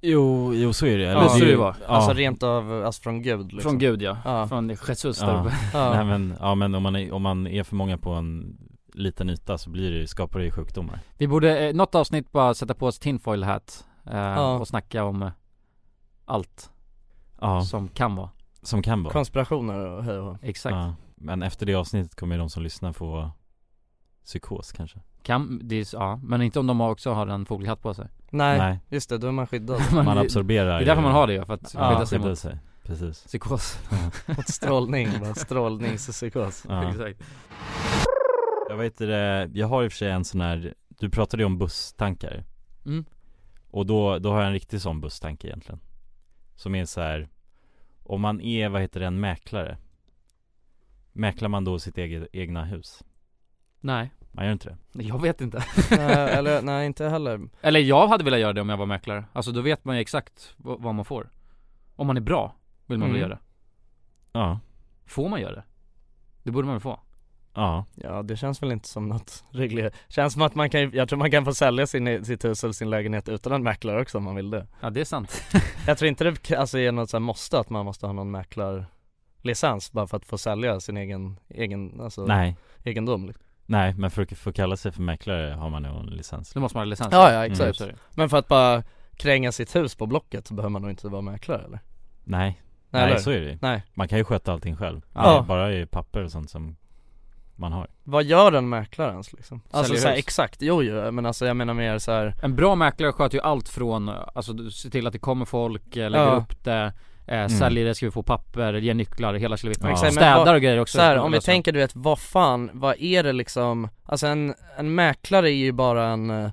Jo, jo så är det Ja, så är det ja. Alltså rent av, alltså från gud liksom Från Gud ja, Ja. från Jesus Ja. Nej men, ja men om man, är, om man är för många på en liten yta så blir det, skapar det ju sjukdomar Vi borde, eh, något avsnitt bara sätta på oss tinfoil hat eh, Ja. och snacka om eh, allt Ja, som kan vara. Som kan vara. Konspirationer och hej och. Exakt. Ja. Men efter det avsnittet kommer ju de som lyssnar få psykos kanske. Kan, det är, ja, men inte om de också har en fågelhatt på sig. Nej, Nej. just det, då är man skyddad. Man det- absorberar Det är därför man har det ju, för att Ja, skydda sig skydda mot sig, precis. psykos. Mot strålning, strålningspsykos ja. Exakt. Jag vet det, jag har i och för sig en sån här Du pratade ju om busstankar. Mm. Och då, då har jag en riktig sån busstanke egentligen Som är så här Om man är, vad heter det, en mäklare Mäklar man då sitt eget, egna hus? Nej, Man gör inte det? jag vet inte nej, eller nej inte heller Eller jag hade velat göra det om jag var mäklare Alltså då vet man ju exakt vad, man får Om man är bra, vill man väl Mm. göra det Ja Får man göra det? Det borde man väl få? Ja Ja det känns väl inte som något reglerat Känns som att man kan, jag tror man kan få sälja sin, sitt hus eller sin lägenhet utan en mäklare också om man vill det Ja det är sant Jag tror inte det alltså är något så här måste att man måste ha någon mäklarlicens bara för att få sälja sin egen, egen alltså Nej egendom liksom. Nej men för att få kalla sig för mäklare har man nog en licens Då måste man ha licens Ja ja Mm, exakt det. Men för att bara kränga sitt hus på Blocket så behöver man nog inte vara mäklare eller? Nej Nej, Nej, så är det. Nej. Man kan ju sköta allting själv Ja. Bara i papper och sånt som man har Vad gör en mäklare ens liksom? Alltså Säljer såhär, hus. exakt, jo jo men alltså jag menar mer så här. En bra mäklare sköter ju allt från, alltså du ser till att det kommer folk, eh, lägger Ja. upp det eh, Säljer det, skriver på papper, ger nycklar, hela kilevittan. Exakt, men Städar vad- och grejer också Så här, om vi Alltså. tänker du vet, vad fan, vad är det liksom? Alltså en, en mäklare är ju bara en eh,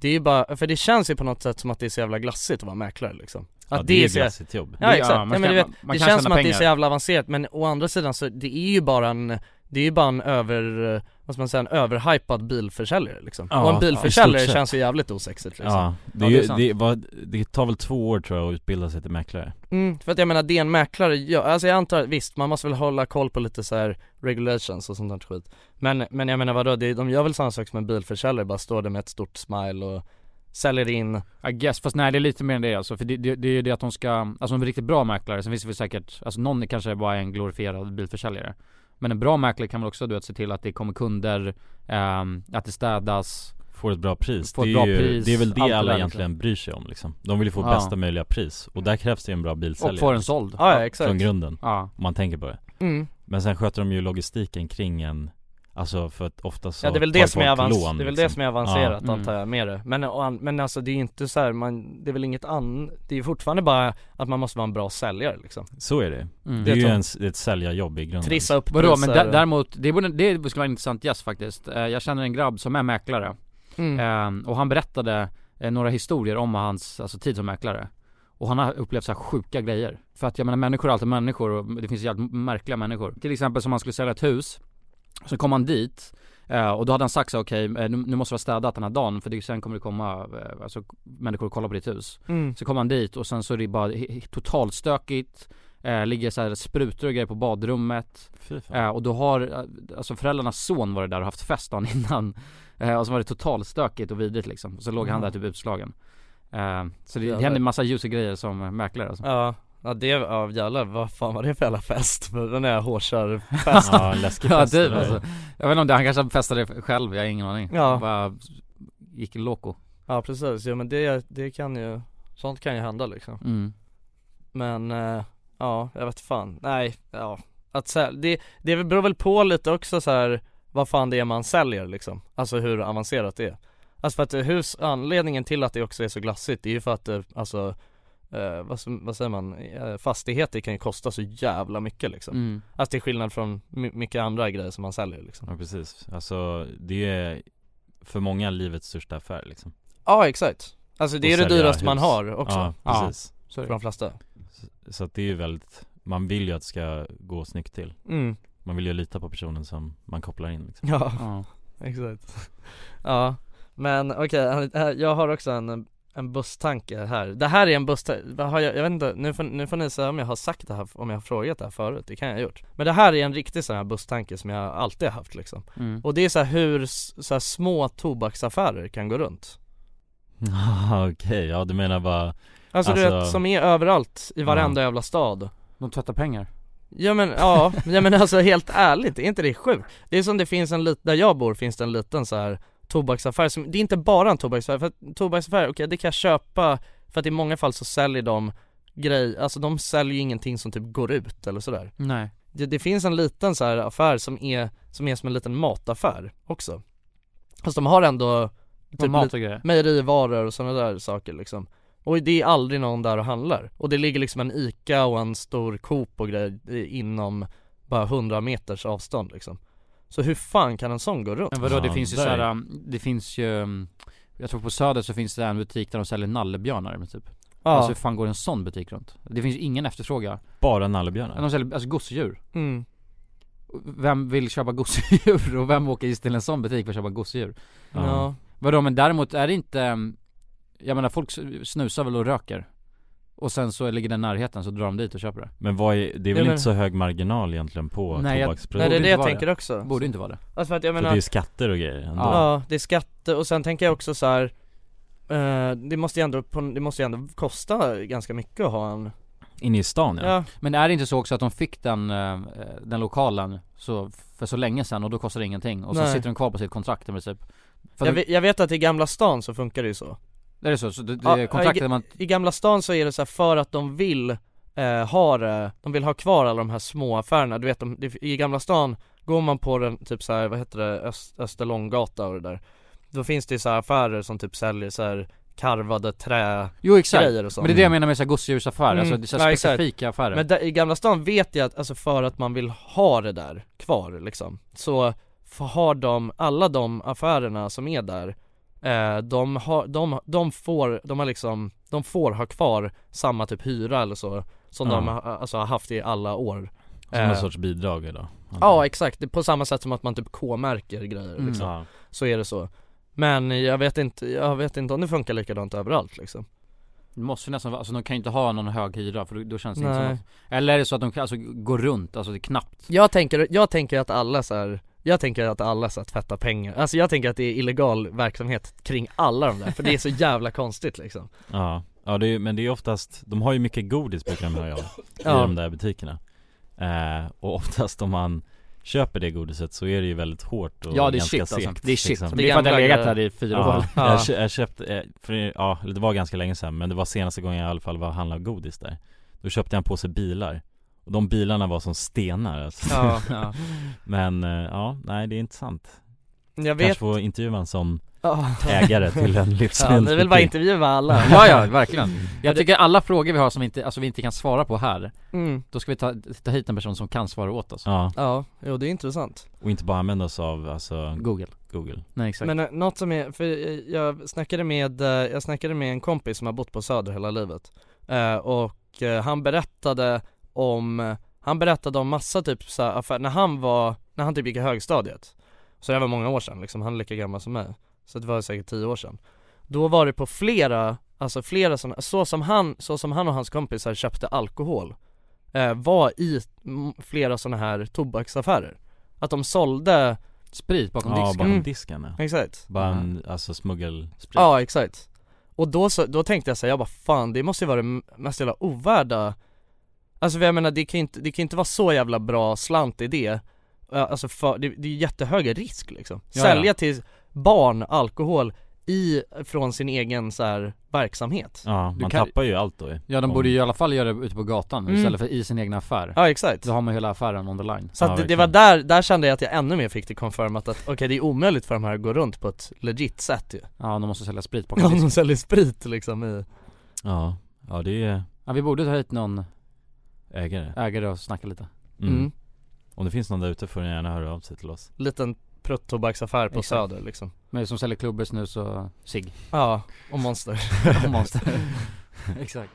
Det är ju bara, för det känns ju på något sätt som att det är så jävla glassigt att vara mäklare liksom Ja, att det är ju så- glassigt jobb. Ja Det- exakt, ja, ja, man men kan- du vet, man- man det känns som tjäna att det är så pengar. jävla avancerat men å andra sidan så, det är ju bara en Det är ju bara en över, eh, vad ska man säga, en överhypad bilförsäljare liksom. Ja, Och en ja, bilförsäljare sett. känns ju jävligt osexigt liksom. Ja, det, Ja, är det är ju, sant. det, var, det tar väl två år tror jag att utbilda sig till mäklare. Mm, för att jag menar det en mäklare gör, alltså jag antar, visst man måste väl hålla koll på lite så här regulations och sånt där skit. Men, men jag menar vadå, det, de gör väl samma sak som en bilförsäljare, bara står där med ett stort smile och säljer in. I guess, fast nej det är lite mer än det alltså, för det, det, det är ju det att de ska, alltså en riktigt bra mäklare, sen finns det väl säkert, alltså någon kanske bara är en glorifierad bilförsäljare Men en bra mäklare kan väl också du vet se till att det kommer kunder, ehm, att det städas. Får ett bra pris, Får det, ett är bra ju, pris, det är väl det alla där, egentligen liksom. bryr sig om liksom. De vill ju få Ja. bästa möjliga pris. Och där krävs det en bra bilsäljare. Och få den såld. Ja, ja exakt. Från grunden, Ja, om man tänker på det. Mm. Men sen sköter de ju logistiken kring en Alltså för att ofta så Ja det är väl det som är, avans- lån, det är väl liksom. det som är avancerat Ja. antar jag med det. Men, an- men alltså det är ju inte så här, man, det är väl inget annat, det är ju fortfarande bara att man måste vara en bra säljare liksom. Så är det. Mm. Det är ju en, det är ett säljarjobb i grunden. Trissa upp Vadå men däremot, det borde, det skulle vara en intressant gäst faktiskt. Eh, Jag känner en grabb som är mäklare. Mm. Ehm, Och han berättade eh, några historier om hans, alltså tid som mäklare. Och han har upplevt så här sjuka grejer. För att jag menar människor är alltid människor och det finns jävligt märkliga människor. Till exempel som han skulle sälja ett hus Så kom han dit eh, och då hade han sagt så okej, eh, nu, nu måste vi ha städat den här dagen för det, sen kommer det komma eh, alltså, människor och kolla på ditt hus. Mm. Så kommer han dit och sen så är det bara totalt stökigt Ligger så här sprutor och grejer på badrummet Och då har, alltså föräldrarnas son varit där och haft fest dagen innan Och så var det totalt stökigt och vidrigt liksom, och så låg han där typ utslagen. Så det, det händer massa juicy grejer som mäklare alltså. Ja, ja det, ja jävlar, vad fan var det för jävla fest? Den där hårkörfest Ja, en läskig Ja fest typ det där. alltså. Jag vet inte om det, han kanske festade själv, jag har ingen aning Ja. Bara gick loco Ja precis, ja men det, det kan ju, sånt kan ju hända liksom mm. Men, eh, ja, jag vet fan, nej, ja att sälja, det, det beror väl på lite också så här vad fan det är man säljer liksom Alltså hur avancerat det är Alltså för att eh, hus, anledningen till att det också är så glassigt det är ju för att det, alltså eh, vad, vad säger man, eh, fastigheter kan ju kosta så jävla mycket liksom. Mm. Alltså till skillnad från my- mycket andra grejer som man säljer liksom. Ja precis, alltså det är för många livets största affär liksom. Ja exakt. Alltså det Och är det dyraste man hus. har också. Ja, Ja. precis. Så är För de flesta. Så, så att det är ju väldigt, man vill ju att det ska gå snyggt till. Mm, Man vill ju lita på personen som man kopplar in liksom. ja Ja. exakt. Ja, men okej, här- jag har också en, en busstanke här. Det här är en busstanke, har jag, jag vet inte, nu får, nu får ni säga om jag har sagt det här, om jag har frågat det här förut, det kan jag ha gjort. Men det här är en riktig sån här busstanke som jag alltid har haft liksom. Mm. Och det är så här hur så här små tobaksaffärer kan gå runt. Okej, ja du menar bara Alltså, du Alltså- vet, som är överallt i varenda jävla stad. De tvättar pengar. Ja men ja, ja men alltså helt ärligt, är inte det sjukt? Det är som det finns en liten, där jag bor finns det en liten så här tobaksaffär som, det är inte bara en tobaksaffär, för att tobaksaffär, okej det kan jag köpa för att i många fall så säljer de grej, alltså de säljer ju ingenting som typ går ut eller sådär. Nej. Det, det finns en liten så här affär som är, som är som en liten mataffär också. Fast de har ändå Typ mat och grejer. mejerivaror och sådana där saker liksom. Och det är aldrig någon där och handlar. Och det ligger liksom en ICA och en stor Coop och grejer inom bara 100 meters avstånd liksom Så hur fan kan en sån gå runt? Men vadå det Ja, finns ju såhär, um, det finns ju um, Jag tror på Söder så finns det en butik där de säljer nallebjörnar typ Ja, Alltså hur fan går en sån butik runt? Det finns ju ingen efterfrågan bara nallebjörnar De säljer alltså gosedjur mm. Vem vill köpa gosedjur och vem åker just till en sån butik för att köpa gosedjur? ja. Vadå men däremot är det inte um, Jag menar folk snusar väl och röker? Och sen så ligger den närheten så drar de dit och köper det Men vad är, det är Ja, väl men- inte så hög marginal egentligen på Nej, tobaksprodukter? Nej det är det jag tänker det. också Borde inte vara det Alltså för att jag För menar det är skatter och grejer ändå. Ja, det är skatter och sen tänker jag också så här. eh, det måste ju ändå, på, det måste ju ändå kosta ganska mycket att ha en Inne i stan ja. Ja, Men är det inte så också att de fick den, eh, den lokalen så, för så länge sedan och då kostar det ingenting och så Nej. sitter de kvar på sitt kontrakt i princip? För jag, vet, jag vet att i Gamla stan så funkar det ju så är det så? så det, det Ja, kontraktet i, man, I Gamla stan så är det så här för att de vill eh, ha det, de vill ha kvar alla de här små affärerna, du vet de, i Gamla stan Går man på den, typ så här, vad heter det, Öst, Österlånggata och det där Då finns det ju så affärer som typ säljer så här karvade trä Jo exakt, och sånt men det är det jag menar med så gosedjursaffärer, Mm. alltså det är så Ja, här exakt. specifika affärer Men där, i Gamla stan vet jag att, alltså för att man vill ha det där kvar liksom Så har de, alla de affärerna som är där eh, de, har, de, de får, de har liksom, de får ha kvar samma typ hyra eller så Som Ja. de alltså, har haft i alla år Som Eh, sorts bidrag då? Ja exakt, på samma sätt som att man typ K-märker grejer Mm. liksom. Ja. Så är det så Men jag vet inte, jag vet inte om det funkar likadant överallt liksom Det måste ju nästan vara, alltså de kan ju inte ha någon hög hyra för då, då känns det inte som Nej. att Eller är det så att de alltså går runt, alltså det är knappt Jag tänker, jag tänker att alla så här, jag tänker att alla så här tvättar pengar, alltså jag tänker att det är illegal verksamhet kring alla de där, för det är så jävla konstigt liksom. Ja, ja det är, men det är oftast, de har ju mycket godis brukar de ha ja, i Ja. de där butikerna. Eh, Och oftast om man köper det godiset så är det ju väldigt hårt och Ja det är ganska shit alltså, segt, det är shit, liksom. det är för att det har legat där i fyra Ja, år. Ja. jag, jag köpte, eh, för det- ja, det var ganska länge sedan men det var senaste gången jag i alla fall var och handlade godis där. Då köpte jag en påse bilar Och de bilarna var som stenar alltså. Ja. Ja. Men eh, ja, nej det är intressant. Jag Kanske vet, få intervjua en sån ja, ägare till en ja, livsmedelsbutik ni vill bara intervjua alla. Ja ja, verkligen. Jag tycker alla frågor vi har som vi inte, alltså vi inte kan svara på här mm. Då ska vi ta, ta hit en person som kan svara åt oss. Ja, Ja, jo det är intressant. Och inte bara använda oss av alltså Google. Google. Nej exakt. Men eh, något som är, för eh, jag snackade med, jag snackade med en kompis som har bott på Söder hela livet. Och han berättade om, han berättade om massa typ så här affär, när han var, när han typ gick i högstadiet Så det var många år sedan liksom, han är lika gammal som mig Så det var säkert tio år sedan. Då var det på flera, alltså flera sådana, så som han, så som han och hans kompisar köpte alkohol eh, Var i mm, flera sådana här tobaksaffärer. Att de sålde, Sprit bakom Ja, disken. bakom Mm. disken ja. exakt. Bara en, alltså smuggelsprit. Ja exakt. Och då, så, då tänkte jag säga jag bara fan det måste ju vara det mest jävla ovärda Alltså för jag menar det kan inte, det kan inte vara så jävla bra slant i det. Alltså för, det, det är jättehög risk liksom. Ja, Sälja ja. till barn alkohol i, från sin egen så här verksamhet. Ja, man kan- tappar ju allt då. Ja de borde ju i alla fall göra det ute på gatan Mm. istället för i sin egna affär. Ja exakt. Då har man hela affären on the line. Så Ja, att det, det var där, där kände jag att jag ännu mer fick det confirmat att okej det är omöjligt för de här att gå runt på ett legit sätt ju. Ja de måste sälja sprit Om disken de säljer sprit liksom i Ja, ja det är Ja vi borde ta hit någon ägare. Ägare och snacka lite. Mm. mm. Om det finns någon där ute får ni gärna höra av sig till oss. Liten prutt-tobaksaffär på Exakt. Söder liksom. Men som säljer klubbor, snus och cigg Ja, och monster. Och monster. Exakt.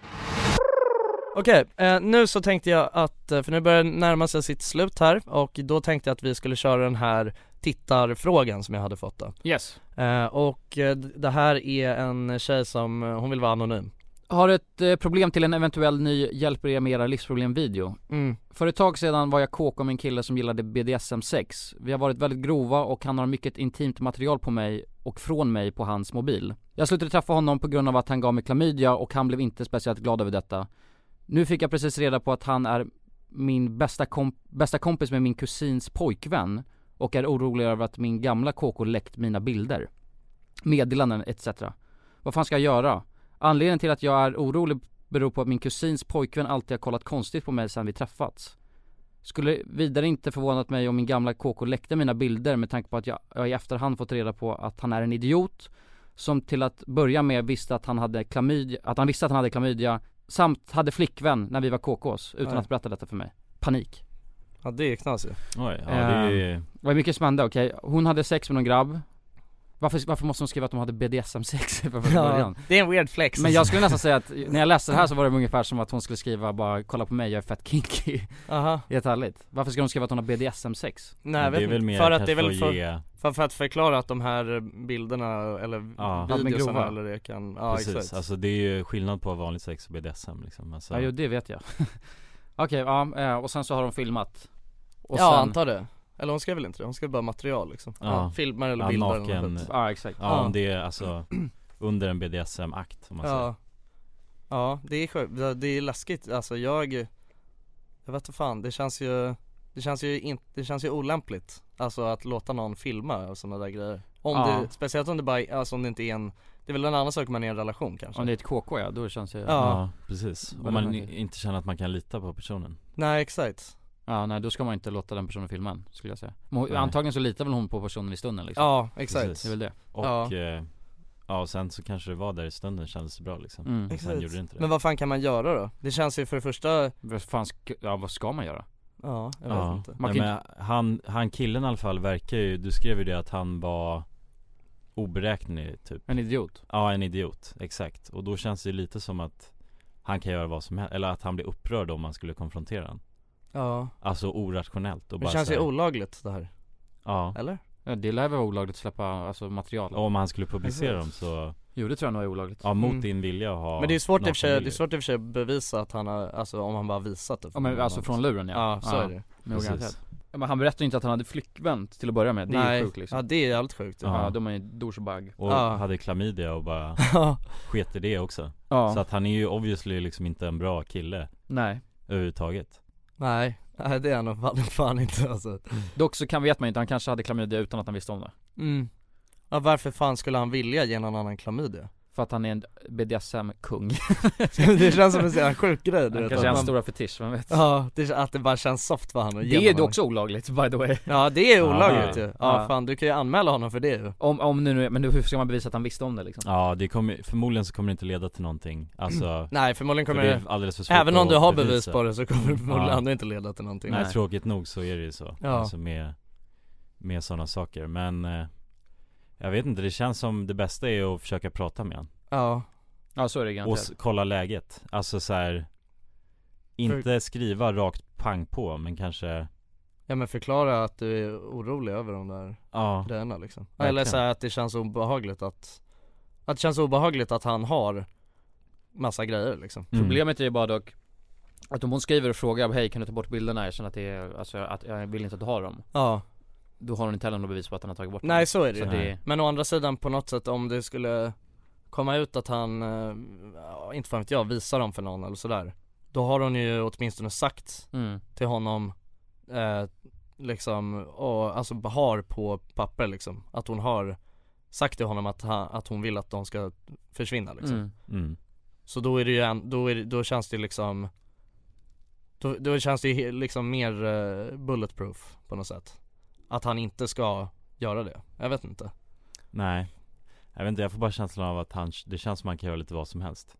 Okej, eh, nu så tänkte jag att, eh, för nu börjar det närma sig sitt slut här och då tänkte jag att vi skulle köra den här tittarfrågan som jag hade fått då. Yes. Eh, Och eh, det här är en tjej som, eh, hon vill vara anonym Har ett eh, problem till en eventuell ny Hjälper er med era livsproblem-video? Mm. För ett tag sedan var jag kåk om en kille som gillade BDSM-sex Vi har varit väldigt grova och han har mycket intimt material på mig och från mig på hans mobil. Jag slutade träffa honom på grund av att han gav mig klamydia och han blev inte speciellt glad över detta. Nu fick jag precis reda på att han är min bästa, komp- bästa kompis med min kusins pojkvän och är orolig över att min gamla KK läckt mina bilder. Meddelanden etc Vad fan ska jag göra? Anledningen till att jag är orolig beror på att min kusins pojkvän alltid har kollat konstigt på mig sedan vi träffats. Skulle vidare inte förvånat mig om min gamla KK läckte mina bilder med tanke på att jag, jag i efterhand fått reda på att han är en idiot Som till att börja med visste att han hade klamydia, att han visste att han hade klamydia Samt hade flickvän när vi var KKs utan Nej. att berätta detta för mig. Panik. Ja det är knasigt. Oj, ja det är ju Det var mycket som hände, okej. Hon hade sex med någon grabb Varför, varför måste de skriva att de hade BDSM-sex från Ja, början? det är en weird flex. Men jag skulle nästan säga att, när jag läste det här så var det ungefär som att hon skulle skriva bara 'Kolla på mig, jag är fett kinky' Aha. Helt ärligt, varför ska de skriva att hon har BDSM-sex? Nej jag det är vet väl inte, mer för att det är väl för, ge- för, för att förklara att de här bilderna eller Ja. grova. eller det kan, ja Precis, exakt. Alltså det är ju skillnad på vanligt sex och BDSM liksom. Alltså, Ja jo det vet jag. Okej, ja, eh, och sen så har de filmat. Och Ja sen, antar det, eller hon skrev väl inte det, hon skrev bara material liksom. Ja. Filmer eller ja, bilder eller naken, något skit. Ja exakt. Ja, Ja. om det är alltså under en BDSM-akt om man säger. Ja Ja, det är sjukt, Det- är läskigt, alltså jag Jag vet inte fan, det känns ju Det känns ju inte, det känns ju olämpligt. Alltså att låta någon filma sådana där grejer. Om Ja. det, speciellt om det bara, alltså om det inte är en Det är väl en annan sak om man är i en relation kanske. Om det är ett KK ja, då känns det Ja. Ja, precis. Om man inte känner att man kan lita på personen. Nej exakt Ja nej då ska man inte låta den personen filma en, skulle jag säga Men hon-. Antagligen så litar väl hon på personen i stunden liksom Ja, exakt Precis. Det är väl det Och Ja. ja. ja, och sen så kanske det var där i stunden kändes det bra liksom Mm. Och Sen Exakt. gjorde det inte det Men vad fan kan man göra då? Det känns ju för det första, Vad fan ska, ja vad ska man göra? ja jag vet Ja, inte Man Nej, kan men han, han killen i alla fall verkar ju, du skrev ju det att han var oberäknelig typ En idiot Ja en idiot, exakt. Och då känns det lite som att han kan göra vad som helst, eller att han blir upprörd om man skulle konfrontera honom Ja, Alltså orationellt och det bara känns så ju olagligt det här, Ja, eller? ja, Det lär väl vara olagligt att släppa alltså material. Om han skulle publicera dem så, Jo det tror jag nog är olagligt. Ja mot Mm. din vilja att ha Men det är svårt i och för sig, det är nakenbilder. svårt i och för sig att bevisa att han har, alltså om han bara visat det Ja men alltså från luren ja. Ja, så är det. Med Precis. garanterat ja, Men han berättade ju inte att han hade flickvän till att börja med, det är Nej, ju sjukt liksom. Ja det är jävligt sjukt. Ja, Ja. de är ju douchebag Och Ja. hade klamydia och bara Ja, sket i det också. Ja, Så att han är ju obviously liksom inte en bra kille. Nej. Överhuvudtaget nej, nej det är han nog fan, fan inte alltså Dock så kan vet man inte, han kanske hade klamydia utan att han visste om det mm. Ja varför fan skulle han vilja ge någon annan klamydia? För att han är en BDSM-kung det känns som en sån här sjuk grej du Han vet kanske hans man- stora fetisch, vem vet? Ja, det, att det bara känns soft för honom Det är någon- också olagligt by the way Ja det är olagligt ju, ja Ja. fan du kan ju anmäla honom för det ju Om, om nu, men hur ska man bevisa att han visste om det liksom? Ja det kommer, förmodligen så kommer det inte leda till någonting Alltså, Nej förmodligen för kommer det det, är alldeles för svårt även om du har bevis på det så kommer det förmodligen Ja. ändå inte leda till någonting Nej, Nej. tråkigt nog så är det ju så, Ja. alltså med, med sådana saker men eh, Jag vet inte, det känns som det bästa är att försöka prata med honom Ja, Ja så är det och garanterat s- kolla läget, alltså så här. Inte skriva rakt pang på men kanske ja men förklara att du är orolig över de där Ja, grejerna liksom Verkligen. Eller så här att det känns obehagligt att Att det känns obehagligt att han har Massa grejer liksom mm. Problemet är ju bara dock Att om hon skriver och frågar hej kan du ta bort bilderna? Jag känner att det är, alltså att jag vill inte att du har dem Ja, Då har hon inte heller något bevis på att han har tagit bort nej så är det Så det, Men å andra sidan på något sätt om det skulle Komma ut att han, ja, inte fan vet jag, visar dem för någon eller sådär Då har hon ju åtminstone sagt mm, till honom eh, Liksom, och alltså har på papper liksom Att hon har sagt till honom att, han, att hon vill att de ska försvinna liksom. Mm. mm. Så då är det ju en, då, är det, då känns det liksom då, då känns det ju liksom mer eh, bulletproof på något sätt Att han inte ska göra det, jag vet inte. Nej. Jag vet inte, jag får bara känslan av att han, det känns som att han kan göra lite vad som helst.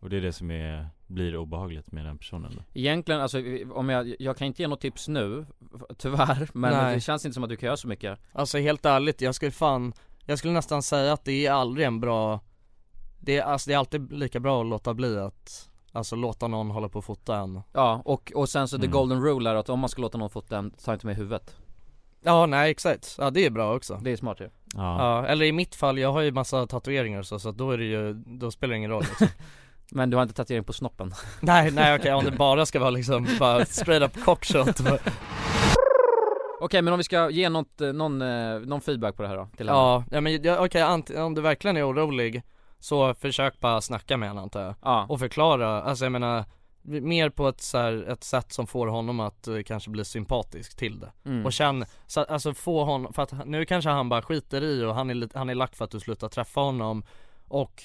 Och det är det som är, blir obehagligt med den personen då. Egentligen, alltså om jag, jag kan inte ge något tips nu Tyvärr, men Nej. det känns inte som att du kan göra så mycket. Alltså helt ärligt, jag skulle fan Jag skulle nästan säga att det är aldrig en bra Det är, alltså det är alltid lika bra att låta bli att Alltså låta någon hålla på och fota en. Ja, och, och sen så the Mm. golden rule är att om man ska låta någon fota en, ta inte med huvudet Ja nej exakt, ja det är bra också. Det är smart ju. Ja, Ja, eller i mitt fall, jag har ju massa tatueringar så, så att då är det ju, då spelar det ingen roll liksom. Men du har inte tatuering på snoppen? Nej nej okej, om det bara ska vara liksom bara straight up cockshot Okej men om vi ska ge något, eh, någon, eh, någon feedback på det här då, till henne. Ja, ja men ja, okej, ant- om du verkligen är orolig Så försök bara snacka med henne antar jag. Ja, Och förklara, alltså jag menar Mer på ett, så här, ett sätt som får honom att eh, kanske bli sympatisk till det mm. Och känn, så, alltså få honom, för att nu kanske han bara skiter i och han är, lite- han är lack för att du slutar träffa honom Och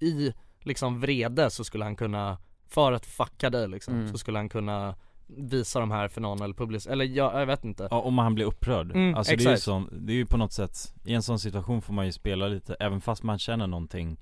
i liksom vrede så skulle han kunna, för att fucka dig liksom, Mm. så skulle han kunna visa de här för någon eller publicera, eller jag, jag vet inte ja om han blir upprörd Mm, Alltså det är ju exakt. sån, det är ju på något sätt I en sån situation får man ju spela lite, även fast man känner någonting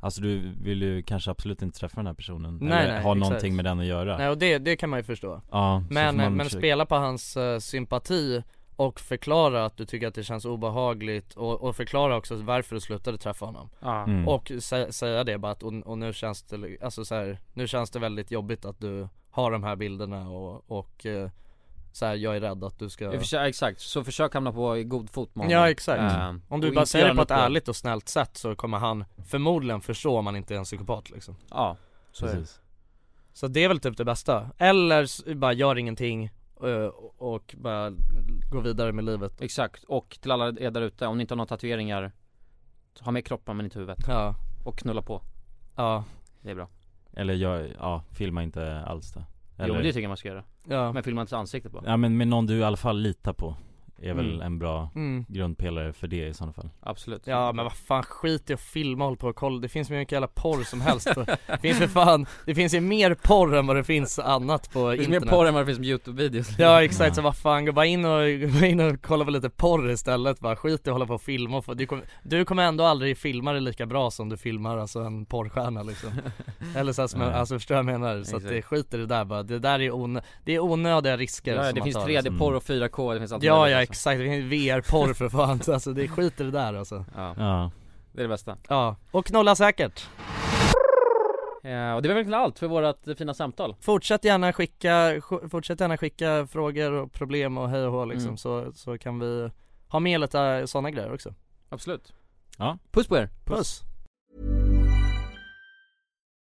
Alltså du vill ju kanske absolut inte träffa den här personen Nej, Eller nej, ha exakt. någonting med den att göra Nej och det, det kan man ju förstå Ja, Men, men försöka- spela på hans eh, sympati och förklara att du tycker att det känns obehagligt och, och förklara också varför du slutade träffa honom Ja. Mm. Och sä, säga det bara att och, och nu känns det, alltså så här, nu känns det väldigt jobbigt att du har de här bilderna och, och eh, så här, jag är rädd att du ska Vi försö- exakt, så försök hamna på god fot med honom. Ja exakt, Eh, om och du bara säger det på ett ärligt och snällt sätt så kommer han förmodligen förstå om han inte är en psykopat liksom. Ja, så är det. Precis. Så det är väl typ det bästa, eller bara gör ingenting eh, och bara gå vidare med livet. Exakt, och till alla er där ute, om ni inte har några tatueringar Ha med kroppen men inte huvudet. Ja, Och knulla på, ja, det är bra. Eller jag, ja, filma inte alls då Jo men det tycker jag man ska göra. Ja, Men filma inte ansiktet på. Ja men med någon du i alla fall litar på Är väl Mm. en bra mm. grundpelare för det i sådana fall Absolut Ja men vad fan skit i att filma och hålla på och kolla, det finns hur mycket jävla porr som helst Det finns för fan, det finns ju mer porr än vad det finns annat på Det finns internet mer porr än vad det finns youtube-videos Ja exakt, Ja. så vad fan, gå bara in och, gå in och kolla på lite porr istället bara, skit i att hålla på och filma och få, du, kommer, du kommer ändå aldrig filma det lika bra som du filmar alltså en porrstjärna liksom Eller så här, som, Nej. alltså förstår jag menar? Så att det skit i det där bara, det där är, onö, det är onödiga risker Ja, det finns tar, 3D-porr och 4K, det finns allt Ja ja. Exakt, VR-porr för fan, så alltså det är skit i det där alltså. Ja, Ja, det är det bästa. Ja, och knolla säkert. Ja, Och det var väl allt för vårat fina samtal. Fortsätt gärna skicka, sk- fortsätt gärna skicka frågor och problem och hej och hå liksom Mm. så, så kan vi ha med lite sådana grejer också. Absolut. Ja. Puss på er! Puss!